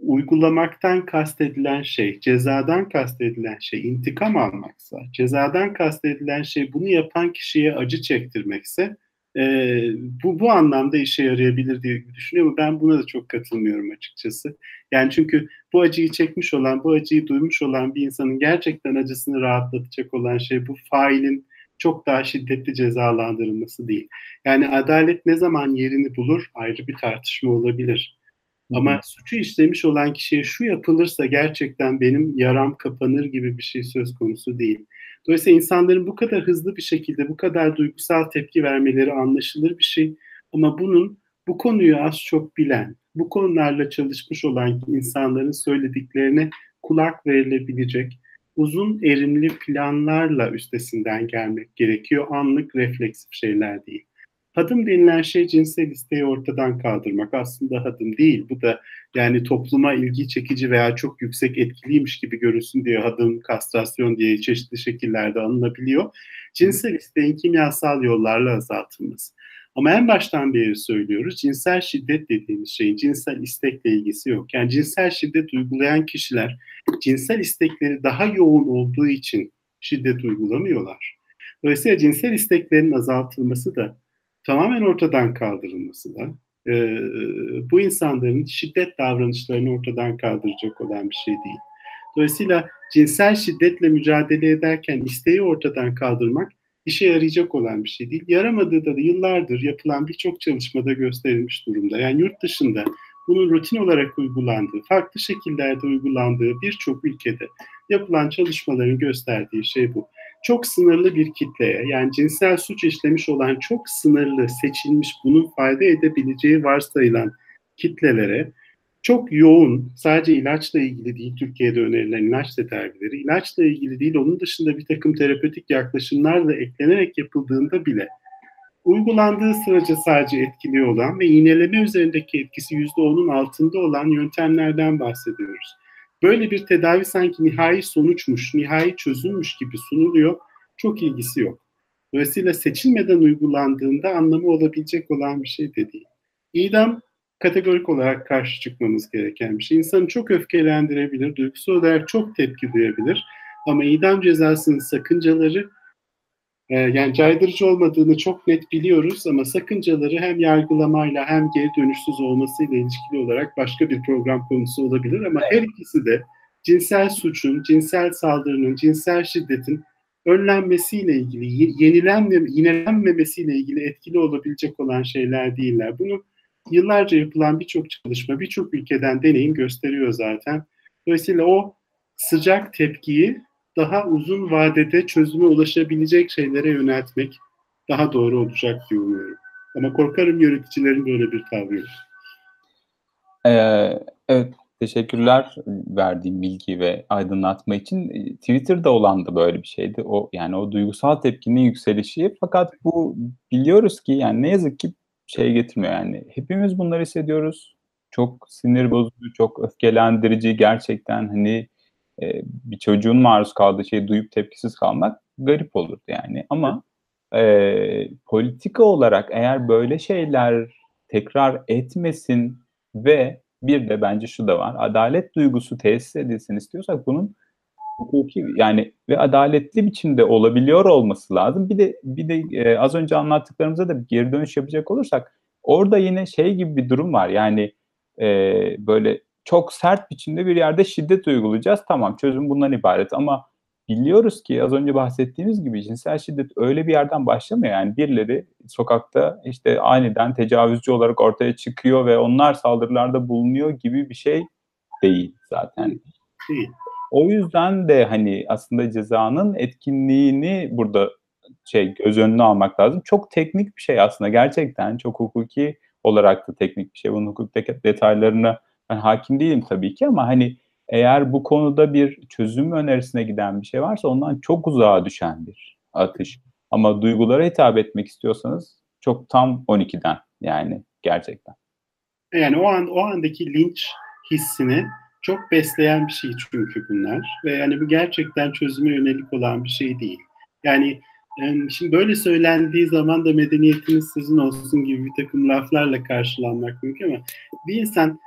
uygulamaktan kastedilen şey, cezadan kastedilen şey intikam almaksa, cezadan kastedilen şey bunu yapan kişiye acı çektirmekse e, bu bu anlamda işe yarayabilir diye düşünüyorum. Ben buna da çok katılmıyorum açıkçası. Yani çünkü bu acıyı çekmiş olan, bu acıyı duymuş olan bir insanın gerçekten acısını rahatlatacak olan şey bu failin çok daha şiddetli cezalandırılması değil. Yani adalet ne zaman yerini bulur ayrı bir tartışma olabilir. Ama suçu işlemiş olan kişiye şu yapılırsa gerçekten benim yaram kapanır gibi bir şey söz konusu değil. Dolayısıyla insanların bu kadar hızlı bir şekilde bu kadar duygusal tepki vermeleri anlaşılır bir şey. Ama bunun bu konuyu az çok bilen, bu konularla çalışmış olan insanların söylediklerine kulak verilebilecek uzun erimli planlarla üstesinden gelmek gerekiyor. Anlık refleksif şeyler değil. Hadım denilen şey cinsel isteği ortadan kaldırmak. Aslında hadım değil. Bu da yani topluma ilgi çekici veya çok yüksek etkiliymiş gibi görünsün diye hadım, kastrasyon diye çeşitli şekillerde anılabiliyor. Cinsel isteğin kimyasal yollarla azaltılması. Ama en baştan beri söylüyoruz cinsel şiddet dediğimiz şeyin cinsel istekle ilgisi yok. Yani cinsel şiddet uygulayan kişiler cinsel istekleri daha yoğun olduğu için şiddet uygulamıyorlar. Dolayısıyla cinsel isteklerin azaltılması da tamamen ortadan kaldırılması da e, bu insanların şiddet davranışlarını ortadan kaldıracak olan bir şey değil. Dolayısıyla cinsel şiddetle mücadele ederken isteği ortadan kaldırmak işe yarayacak olan bir şey değil. Yaramadığı da yıllardır yapılan birçok çalışmada gösterilmiş durumda. Yani yurt dışında bunun rutin olarak uygulandığı, farklı şekillerde uygulandığı birçok ülkede yapılan çalışmaların gösterdiği şey bu çok sınırlı bir kitleye yani cinsel suç işlemiş olan çok sınırlı seçilmiş bunun fayda edebileceği varsayılan kitlelere çok yoğun sadece ilaçla ilgili değil Türkiye'de önerilen ilaç tedavileri ilaçla ilgili değil onun dışında bir takım terapötik yaklaşımlarla eklenerek yapıldığında bile uygulandığı sırada sadece etkili olan ve iğneleme üzerindeki etkisi %10'un altında olan yöntemlerden bahsediyoruz. Böyle bir tedavi sanki nihai sonuçmuş, nihai çözülmüş gibi sunuluyor. Çok ilgisi yok. Dolayısıyla seçilmeden uygulandığında anlamı olabilecek olan bir şey de değil. İdam kategorik olarak karşı çıkmamız gereken bir şey. İnsanı çok öfkelendirebilir, duygusal olarak çok tepki duyabilir. Ama idam cezasının sakıncaları ee, yani caydırıcı olmadığını çok net biliyoruz ama sakıncaları hem yargılamayla hem geri dönüşsüz olmasıyla ilişkili olarak başka bir program konusu olabilir ama her ikisi de cinsel suçun, cinsel saldırının, cinsel şiddetin önlenmesiyle ilgili, yenilenme, yinelenmemesiyle ilgili etkili olabilecek olan şeyler değiller. Bunu yıllarca yapılan birçok çalışma, birçok ülkeden deneyim gösteriyor zaten. Dolayısıyla o sıcak tepkiyi daha uzun vadede çözüme ulaşabilecek şeylere yöneltmek daha doğru olacak diye umuyorum. Ama korkarım yöneticilerin böyle bir tavrı. Ee, evet, teşekkürler verdiğim bilgi ve aydınlatma için. Ee, Twitter'da olan da böyle bir şeydi. O yani o duygusal tepkinin yükselişi. Fakat bu biliyoruz ki yani ne yazık ki şey getirmiyor yani. Hepimiz bunları hissediyoruz. Çok sinir bozucu, çok öfkelendirici gerçekten hani e, bir çocuğun maruz kaldığı şeyi duyup tepkisiz kalmak garip olurdu yani. Ama e, politika olarak eğer böyle şeyler tekrar etmesin ve bir de bence şu da var. Adalet duygusu tesis edilsin istiyorsak bunun hukuki yani ve adaletli biçimde olabiliyor olması lazım. Bir de bir de e, az önce anlattıklarımıza da geri dönüş yapacak olursak orada yine şey gibi bir durum var. Yani e, böyle çok sert biçimde bir yerde şiddet uygulayacağız. Tamam çözüm bundan ibaret ama biliyoruz ki az önce bahsettiğimiz gibi cinsel şiddet öyle bir yerden başlamıyor. Yani birileri sokakta işte aniden tecavüzcü olarak ortaya çıkıyor ve onlar saldırılarda bulunuyor gibi bir şey değil zaten. Değil. O yüzden de hani aslında cezanın etkinliğini burada şey göz önüne almak lazım. Çok teknik bir şey aslında gerçekten çok hukuki olarak da teknik bir şey. Bunun hukuk detaylarına ben hakim değilim tabii ki ama hani eğer bu konuda bir çözüm önerisine giden bir şey varsa ondan çok uzağa düşen bir atış. Ama duygulara hitap etmek istiyorsanız çok tam 12'den yani gerçekten. Yani o an o andaki linç hissini çok besleyen bir şey çünkü bunlar ve yani bu gerçekten çözüme yönelik olan bir şey değil. Yani şimdi böyle söylendiği zaman da medeniyetiniz sizin olsun gibi bir takım laflarla karşılanmak mümkün ama bir insan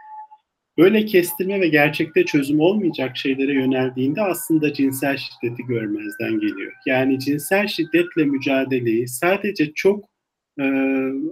Böyle kestirme ve gerçekte çözüm olmayacak şeylere yöneldiğinde aslında cinsel şiddeti görmezden geliyor. Yani cinsel şiddetle mücadeleyi sadece çok e,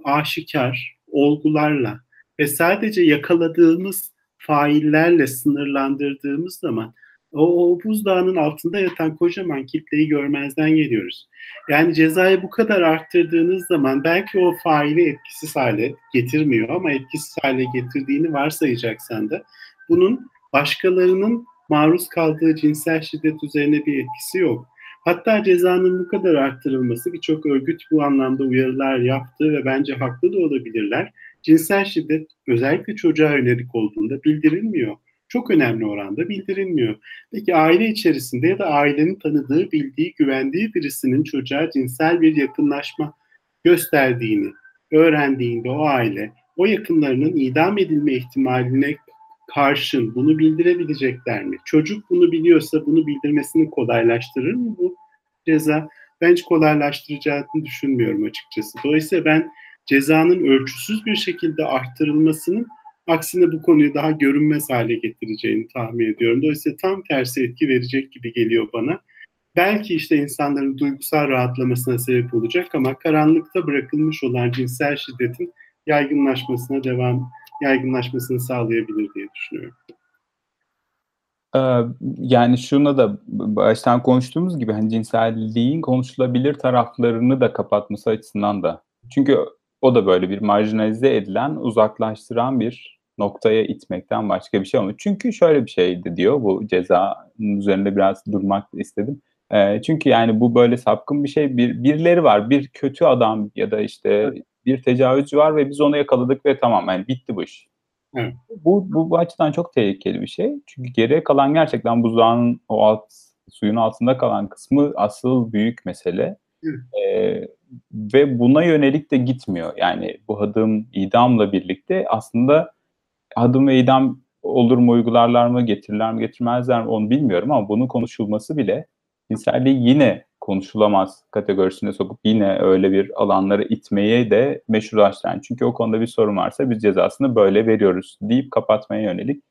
aşikar olgularla ve sadece yakaladığımız faillerle sınırlandırdığımız zaman o, o buzdağının altında yatan kocaman kitleyi görmezden geliyoruz. Yani cezayı bu kadar arttırdığınız zaman belki o faili etkisiz hale getirmiyor ama etkisiz hale getirdiğini varsayacaksan da bunun başkalarının maruz kaldığı cinsel şiddet üzerine bir etkisi yok. Hatta cezanın bu kadar arttırılması birçok örgüt bu anlamda uyarılar yaptı ve bence haklı da olabilirler. Cinsel şiddet özellikle çocuğa yönelik olduğunda bildirilmiyor çok önemli oranda bildirilmiyor. Peki aile içerisinde ya da ailenin tanıdığı, bildiği, güvendiği birisinin çocuğa cinsel bir yakınlaşma gösterdiğini öğrendiğinde o aile o yakınlarının idam edilme ihtimaline karşın bunu bildirebilecekler mi? Çocuk bunu biliyorsa bunu bildirmesini kolaylaştırır mı bu ceza? Ben hiç kolaylaştıracağını düşünmüyorum açıkçası. Dolayısıyla ben cezanın ölçüsüz bir şekilde arttırılmasının Aksine bu konuyu daha görünmez hale getireceğini tahmin ediyorum. Dolayısıyla tam tersi etki verecek gibi geliyor bana. Belki işte insanların duygusal rahatlamasına sebep olacak ama karanlıkta bırakılmış olan cinsel şiddetin yaygınlaşmasına devam yaygınlaşmasını sağlayabilir diye düşünüyorum. Yani şuna da baştan konuştuğumuz gibi hani cinselliğin konuşulabilir taraflarını da kapatması açısından da. Çünkü o da böyle bir marjinalize edilen, uzaklaştıran bir noktaya itmekten başka bir şey olmuyor. Çünkü şöyle bir şeydi diyor bu cezanın üzerinde biraz durmak istedim. E, çünkü yani bu böyle sapkın bir şey. Bir, birileri var, bir kötü adam ya da işte bir tecavüzcü var ve biz onu yakaladık ve tamam yani bitti bu iş. Evet. Bu, bu, bu açıdan çok tehlikeli bir şey. Çünkü geriye kalan gerçekten buzdağının o alt suyun altında kalan kısmı asıl büyük mesele. Ee, ve buna yönelik de gitmiyor. Yani bu adım idamla birlikte aslında adım ve idam olur mu uygularlar mı getirirler mi getirmezler mi onu bilmiyorum ama bunun konuşulması bile cinselliği yine konuşulamaz kategorisine sokup yine öyle bir alanlara itmeye de meşrulaştıran. Çünkü o konuda bir sorun varsa biz cezasını böyle veriyoruz deyip kapatmaya yönelik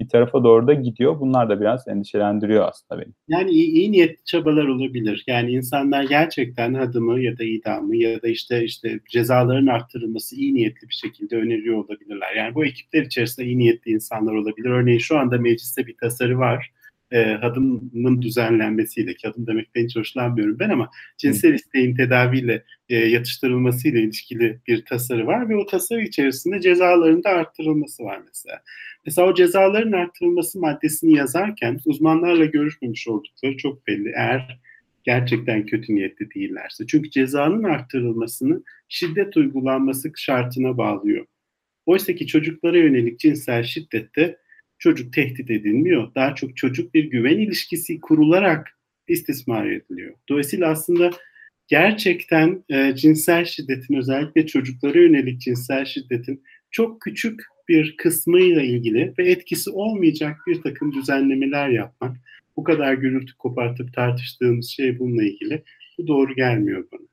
bir tarafa doğru da gidiyor. Bunlar da biraz endişelendiriyor aslında beni. Yani iyi, iyi niyetli çabalar olabilir. Yani insanlar gerçekten adımı ya da idamı ya da işte işte cezaların arttırılması iyi niyetli bir şekilde öneriyor olabilirler. Yani bu ekipler içerisinde iyi niyetli insanlar olabilir. Örneğin şu anda mecliste bir tasarı var. E, hadımın düzenlenmesiyle, ki adım demekten hiç hoşlanmıyorum ben ama cinsel isteğin tedaviyle e, yatıştırılmasıyla ilişkili bir tasarı var ve o tasarı içerisinde cezaların da arttırılması var mesela. Mesela o cezaların arttırılması maddesini yazarken uzmanlarla görüşmemiş oldukları çok belli. Eğer gerçekten kötü niyetli değillerse. Çünkü cezanın arttırılmasını şiddet uygulanması şartına bağlıyor. Oysa ki çocuklara yönelik cinsel şiddette çocuk tehdit edilmiyor. Daha çok çocuk bir güven ilişkisi kurularak istismar ediliyor. Dolayısıyla aslında gerçekten e, cinsel şiddetin özellikle çocuklara yönelik cinsel şiddetin çok küçük bir kısmıyla ilgili ve etkisi olmayacak bir takım düzenlemeler yapmak, bu kadar gürültü kopartıp tartıştığımız şey bununla ilgili, bu doğru gelmiyor bana.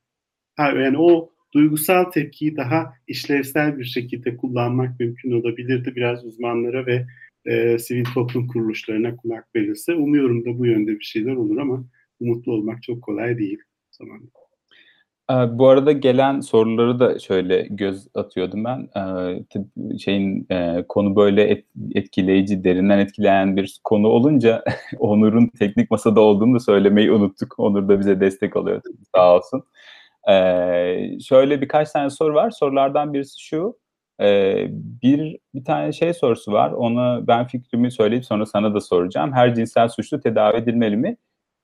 Ha, yani o duygusal tepkiyi daha işlevsel bir şekilde kullanmak mümkün olabilirdi. Biraz uzmanlara ve e, sivil toplum kuruluşlarına kulak verirse. Umuyorum da bu yönde bir şeyler olur ama umutlu olmak çok kolay değil zamanda. Bu arada gelen soruları da şöyle göz atıyordum ben. Şeyin konu böyle etkileyici, derinden etkileyen bir konu olunca [laughs] Onur'un teknik masada olduğunu da söylemeyi unuttuk. Onur da bize destek oluyor. Sağ olsun. Şöyle birkaç tane soru var. Sorulardan birisi şu. Bir bir tane şey sorusu var. Onu ben fikrimi söyleyip sonra sana da soracağım. Her cinsel suçlu tedavi edilmeli mi?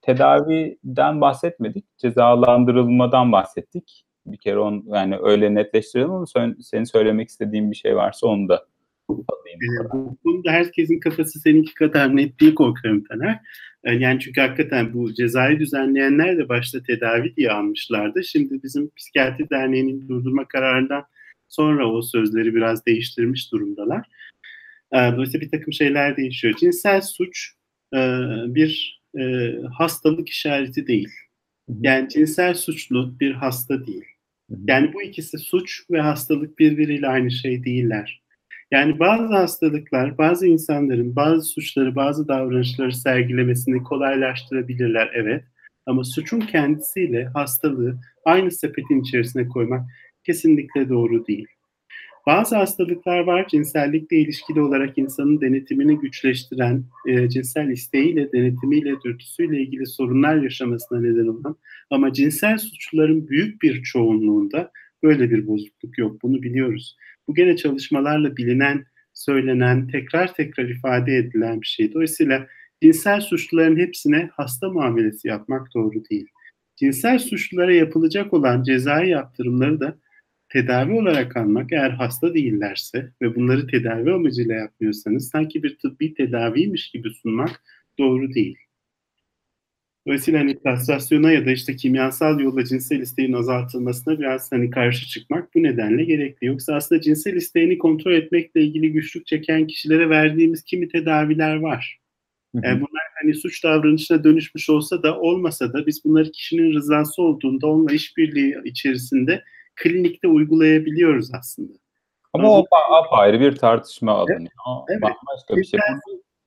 tedaviden bahsetmedik, cezalandırılmadan bahsettik. Bir kere on yani öyle netleştirelim ama senin söylemek istediğin bir şey varsa onu da alayım. Ee, bu konuda herkesin kafası seninki kadar net değil korkarım Taner. Ee, yani çünkü hakikaten bu cezayı düzenleyenler de başta tedavi diye almışlardı. Şimdi bizim Psikiyatri Derneği'nin durdurma kararından sonra o sözleri biraz değiştirmiş durumdalar. Ee, dolayısıyla bir takım şeyler değişiyor. Cinsel suç e, bir e, hastalık işareti değil. Yani cinsel suçlu bir hasta değil. Yani bu ikisi suç ve hastalık birbiriyle aynı şey değiller. Yani bazı hastalıklar bazı insanların bazı suçları, bazı davranışları sergilemesini kolaylaştırabilirler evet. Ama suçun kendisiyle hastalığı aynı sepetin içerisine koymak kesinlikle doğru değil. Bazı hastalıklar var cinsellikle ilişkili olarak insanın denetimini güçleştiren, e, cinsel isteğiyle, denetimiyle, dürtüsüyle ilgili sorunlar yaşamasına neden olan ama cinsel suçluların büyük bir çoğunluğunda böyle bir bozukluk yok. Bunu biliyoruz. Bu gene çalışmalarla bilinen, söylenen, tekrar tekrar ifade edilen bir şey. Dolayısıyla cinsel suçluların hepsine hasta muamelesi yapmak doğru değil. Cinsel suçlulara yapılacak olan cezai yaptırımları da tedavi olarak almak eğer hasta değillerse ve bunları tedavi amacıyla yapmıyorsanız sanki bir tıbbi tedaviymiş gibi sunmak doğru değil. Dolayısıyla hani kastrasyona ya da işte kimyasal yolla cinsel isteğin azaltılmasına biraz hani karşı çıkmak bu nedenle gerekli. Yoksa aslında cinsel isteğini kontrol etmekle ilgili güçlük çeken kişilere verdiğimiz kimi tedaviler var. Yani bunlar hani suç davranışına dönüşmüş olsa da olmasa da biz bunları kişinin rızası olduğunda onunla işbirliği içerisinde klinikte uygulayabiliyoruz aslında. Ama o apayrı bir tartışma alanı. Evet. Başka bir şey.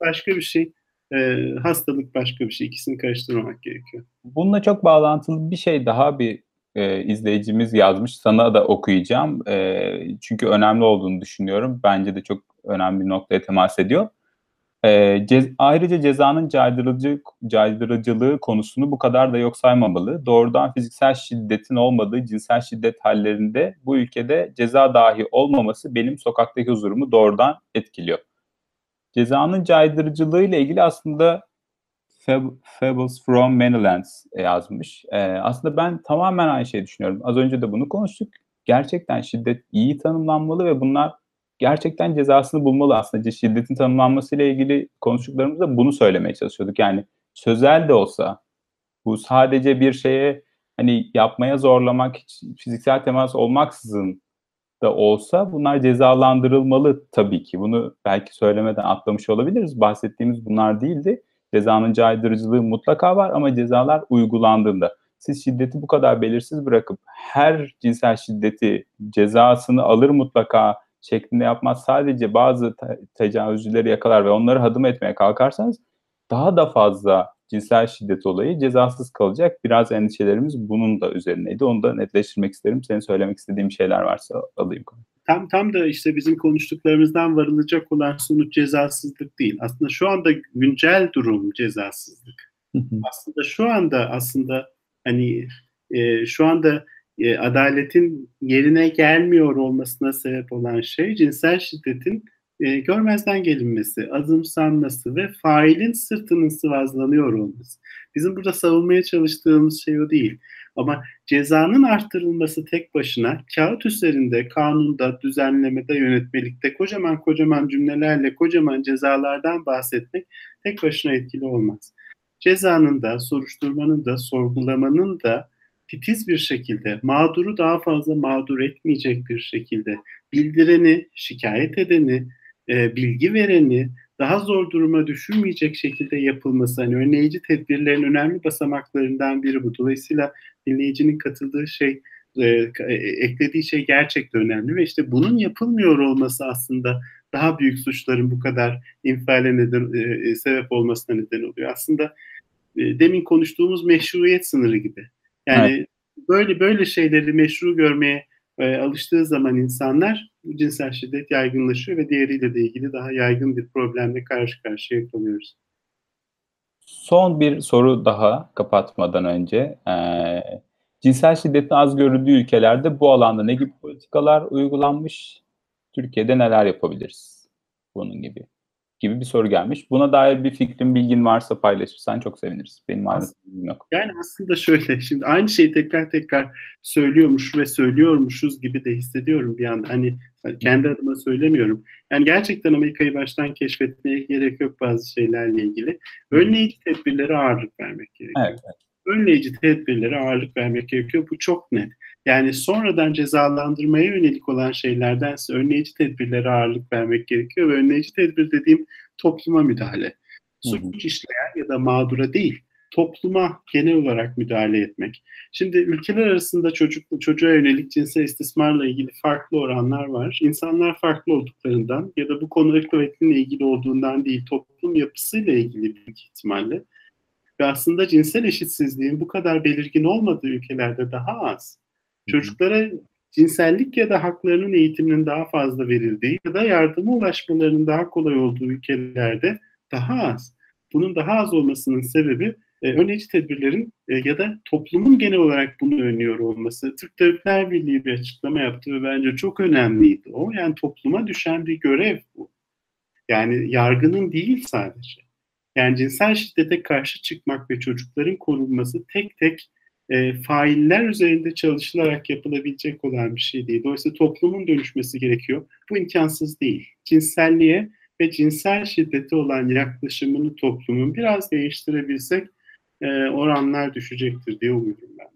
Başka bir şey. E, hastalık başka bir şey. İkisini karıştırmamak gerekiyor. Bununla çok bağlantılı bir şey daha bir e, izleyicimiz yazmış. Sana da okuyacağım. E, çünkü önemli olduğunu düşünüyorum. Bence de çok önemli bir noktaya temas ediyor. E, cez, ayrıca cezanın caydırıcı, caydırıcılığı konusunu bu kadar da yok saymamalı. Doğrudan fiziksel şiddetin olmadığı cinsel şiddet hallerinde bu ülkede ceza dahi olmaması benim sokaktaki huzurumu doğrudan etkiliyor. Cezanın caydırıcılığı ile ilgili aslında Fab- Fables from Many Lands yazmış. E, aslında ben tamamen aynı şeyi düşünüyorum. Az önce de bunu konuştuk. Gerçekten şiddet iyi tanımlanmalı ve bunlar gerçekten cezasını bulmalı aslında. Şiddetin tanımlanmasıyla ilgili konuştuklarımızda bunu söylemeye çalışıyorduk. Yani sözel de olsa bu sadece bir şeye hani yapmaya zorlamak, hiç fiziksel temas olmaksızın da olsa bunlar cezalandırılmalı tabii ki. Bunu belki söylemeden atlamış olabiliriz. Bahsettiğimiz bunlar değildi. Cezanın caydırıcılığı mutlaka var ama cezalar uygulandığında siz şiddeti bu kadar belirsiz bırakıp her cinsel şiddeti cezasını alır mutlaka şeklinde yapmaz sadece bazı te- tecavüzcüleri yakalar ve onları hadım etmeye kalkarsanız daha da fazla cinsel şiddet olayı cezasız kalacak. Biraz endişelerimiz bunun da üzerineydi. Onu da netleştirmek isterim. Senin söylemek istediğin şeyler varsa alayım. tam tam da işte bizim konuştuklarımızdan varılacak olan sonuç cezasızlık değil. Aslında şu anda güncel durum cezasızlık. aslında şu anda aslında hani e, şu anda e, adaletin yerine gelmiyor olmasına sebep olan şey cinsel şiddetin e, görmezden gelinmesi, azımsanması ve failin sırtının sıvazlanıyor olması. Bizim burada savunmaya çalıştığımız şey o değil. Ama cezanın arttırılması tek başına kağıt üzerinde, kanunda, düzenlemede, yönetmelikte kocaman kocaman cümlelerle kocaman cezalardan bahsetmek tek başına etkili olmaz. Cezanın da, soruşturmanın da, sorgulamanın da titiz bir şekilde, mağduru daha fazla mağdur etmeyecek bir şekilde, bildireni, şikayet edeni, e, bilgi vereni daha zor duruma düşürmeyecek şekilde yapılması, hani önleyici tedbirlerin önemli basamaklarından biri bu. Dolayısıyla dinleyicinin katıldığı şey, e, e, eklediği şey gerçekten önemli ve işte bunun yapılmıyor olması aslında daha büyük suçların bu kadar infiale neden, e, sebep olmasına neden oluyor. Aslında e, demin konuştuğumuz meşruiyet sınırı gibi. Yani evet. böyle böyle şeyleri meşru görmeye e, alıştığı zaman insanlar cinsel şiddet yaygınlaşıyor ve diğeriyle de ilgili daha yaygın bir problemle karşı karşıya kalıyoruz. Son bir soru daha kapatmadan önce. Ee, cinsel şiddetin az görüldüğü ülkelerde bu alanda ne gibi politikalar uygulanmış? Türkiye'de neler yapabiliriz? Bunun gibi gibi bir soru gelmiş. Buna dair bir fikrin, bilgin varsa paylaşırsan çok seviniriz. Benim ayrıntı yok. Yani aslında şöyle, şimdi aynı şeyi tekrar tekrar söylüyormuş ve söylüyormuşuz gibi de hissediyorum bir anda. Hani kendi adıma söylemiyorum. Yani gerçekten Amerika'yı baştan keşfetmeye gerek yok bazı şeylerle ilgili. Önleyici tedbirlere ağırlık vermek gerekiyor. Evet, evet. Önleyici tedbirlere ağırlık vermek gerekiyor. Bu çok net. Yani sonradan cezalandırmaya yönelik olan şeylerdense önleyici tedbirlere ağırlık vermek gerekiyor ve önleyici tedbir dediğim topluma müdahale. Suç işleyen ya da mağdura değil, topluma genel olarak müdahale etmek. Şimdi ülkeler arasında çocuk çocuğa yönelik cinsel istismarla ilgili farklı oranlar var. İnsanlar farklı olduklarından ya da bu konu öğretimle ilgili olduğundan değil, toplum yapısıyla ilgili büyük ihtimalle. Ve aslında cinsel eşitsizliğin bu kadar belirgin olmadığı ülkelerde daha az. Çocuklara cinsellik ya da haklarının eğitiminin daha fazla verildiği ya da yardıma ulaşmalarının daha kolay olduğu ülkelerde daha az. Bunun daha az olmasının sebebi e, önleyici tedbirlerin e, ya da toplumun genel olarak bunu önlüyor olması. Türk Tabipler Birliği bir açıklama yaptı ve bence çok önemliydi o. Yani topluma düşen bir görev bu. Yani yargının değil sadece. Yani cinsel şiddete karşı çıkmak ve çocukların korunması tek tek e, failler üzerinde çalışılarak yapılabilecek olan bir şey değil. Dolayısıyla toplumun dönüşmesi gerekiyor. Bu imkansız değil. Cinselliğe ve cinsel şiddete olan yaklaşımını toplumun biraz değiştirebilsek e, oranlar düşecektir diye umuyorum ben.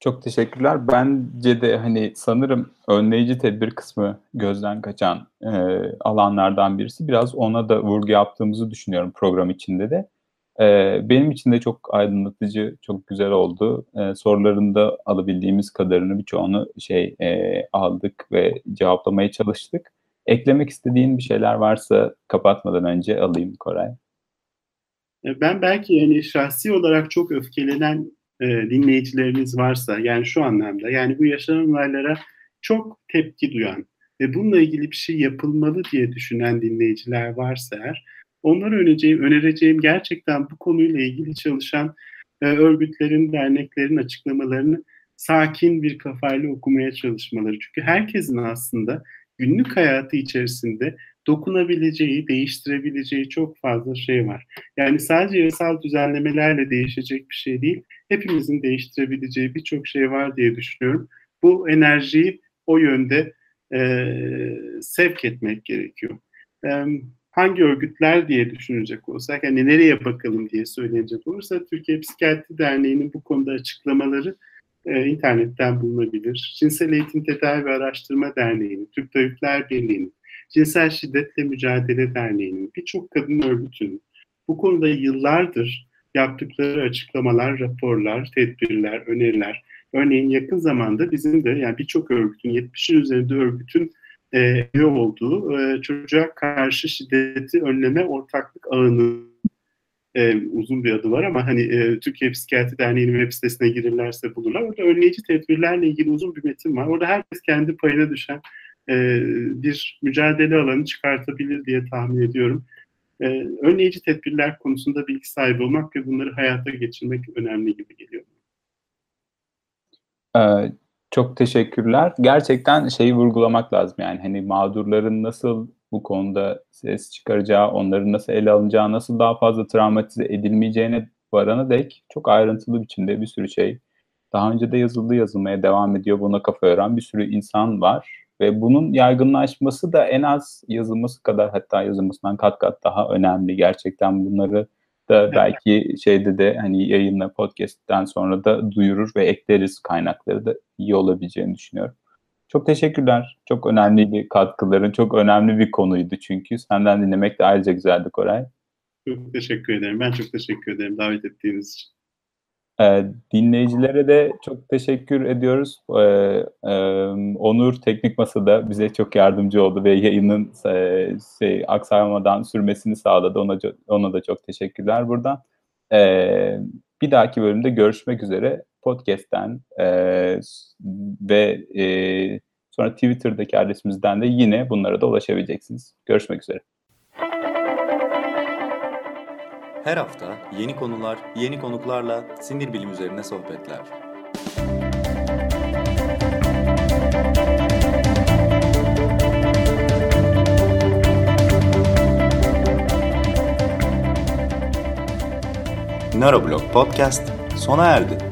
Çok teşekkürler. Bence de hani sanırım önleyici tedbir kısmı gözden kaçan e, alanlardan birisi. Biraz ona da vurgu yaptığımızı düşünüyorum program içinde de. E, benim için de çok aydınlatıcı, çok güzel oldu. E, sorularında alabildiğimiz kadarını birçoğunu şey e, aldık ve cevaplamaya çalıştık. Eklemek istediğin bir şeyler varsa kapatmadan önce alayım Koray. Ben belki yani şahsi olarak çok öfkelenen e, dinleyicilerimiz varsa yani şu anlamda yani bu yaşanan olaylara çok tepki duyan ve bununla ilgili bir şey yapılmalı diye düşünen dinleyiciler varsa eğer onlara önereceğim, önereceğim gerçekten bu konuyla ilgili çalışan e, örgütlerin, derneklerin açıklamalarını sakin bir kafayla okumaya çalışmaları. Çünkü herkesin aslında günlük hayatı içerisinde dokunabileceği, değiştirebileceği çok fazla şey var. Yani sadece yasal düzenlemelerle değişecek bir şey değil, hepimizin değiştirebileceği birçok şey var diye düşünüyorum. Bu enerjiyi o yönde e, sevk etmek gerekiyor. E, hangi örgütler diye düşünecek olursak, yani nereye bakalım diye söyleyecek olursa Türkiye Psikiyatri Derneği'nin bu konuda açıklamaları e, internetten bulunabilir. Cinsel Eğitim Tedavi ve Araştırma Derneği'nin, Türk Tabipler Birliği'nin, Cinsel Şiddetle Mücadele Derneği'nin, birçok kadın örgütünün bu konuda yıllardır yaptıkları açıklamalar, raporlar, tedbirler, öneriler. Örneğin yakın zamanda bizim de yani birçok örgütün, 70'in üzerinde örgütün üye olduğu e, çocuğa karşı şiddeti önleme ortaklık ağını e, uzun bir adı var ama hani e, Türkiye Psikiyatri Derneği'nin web sitesine girirlerse bulurlar. Orada önleyici tedbirlerle ilgili uzun bir metin var. Orada herkes kendi payına düşen e, bir mücadele alanı çıkartabilir diye tahmin ediyorum. E, önleyici tedbirler konusunda bilgi sahibi olmak ve bunları hayata geçirmek önemli gibi geliyor. Ee, çok teşekkürler. Gerçekten şeyi vurgulamak lazım yani hani mağdurların nasıl bu konuda ses çıkaracağı, onların nasıl ele alınacağı, nasıl daha fazla travmatize edilmeyeceğine varana dek çok ayrıntılı biçimde bir sürü şey daha önce de yazıldı yazılmaya devam ediyor. Buna kafa yoran bir sürü insan var. Ve bunun yaygınlaşması da en az yazılması kadar hatta yazılmasından kat kat daha önemli. Gerçekten bunları da belki şeyde de hani yayınla podcast'ten sonra da duyurur ve ekleriz kaynakları da iyi olabileceğini düşünüyorum. Çok teşekkürler. Çok önemli bir katkıların, çok önemli bir konuydu çünkü. Senden dinlemek de ayrıca güzeldi Koray. Çok teşekkür ederim. Ben çok teşekkür ederim davet ettiğiniz için. Ee, dinleyicilere de çok teşekkür ediyoruz. Ee, e, Onur Teknik Masa'da bize çok yardımcı oldu ve yayının e, şey, aksamadan sürmesini sağladı. Ona, ona da çok teşekkürler buradan. Ee, bir dahaki bölümde görüşmek üzere. Podcast'ten e, ve sonra Twitter'daki adresimizden de yine bunlara da ulaşabileceksiniz. Görüşmek üzere. Her hafta yeni konular, yeni konuklarla sinir bilim üzerine sohbetler. Nöroblog Podcast sona erdi.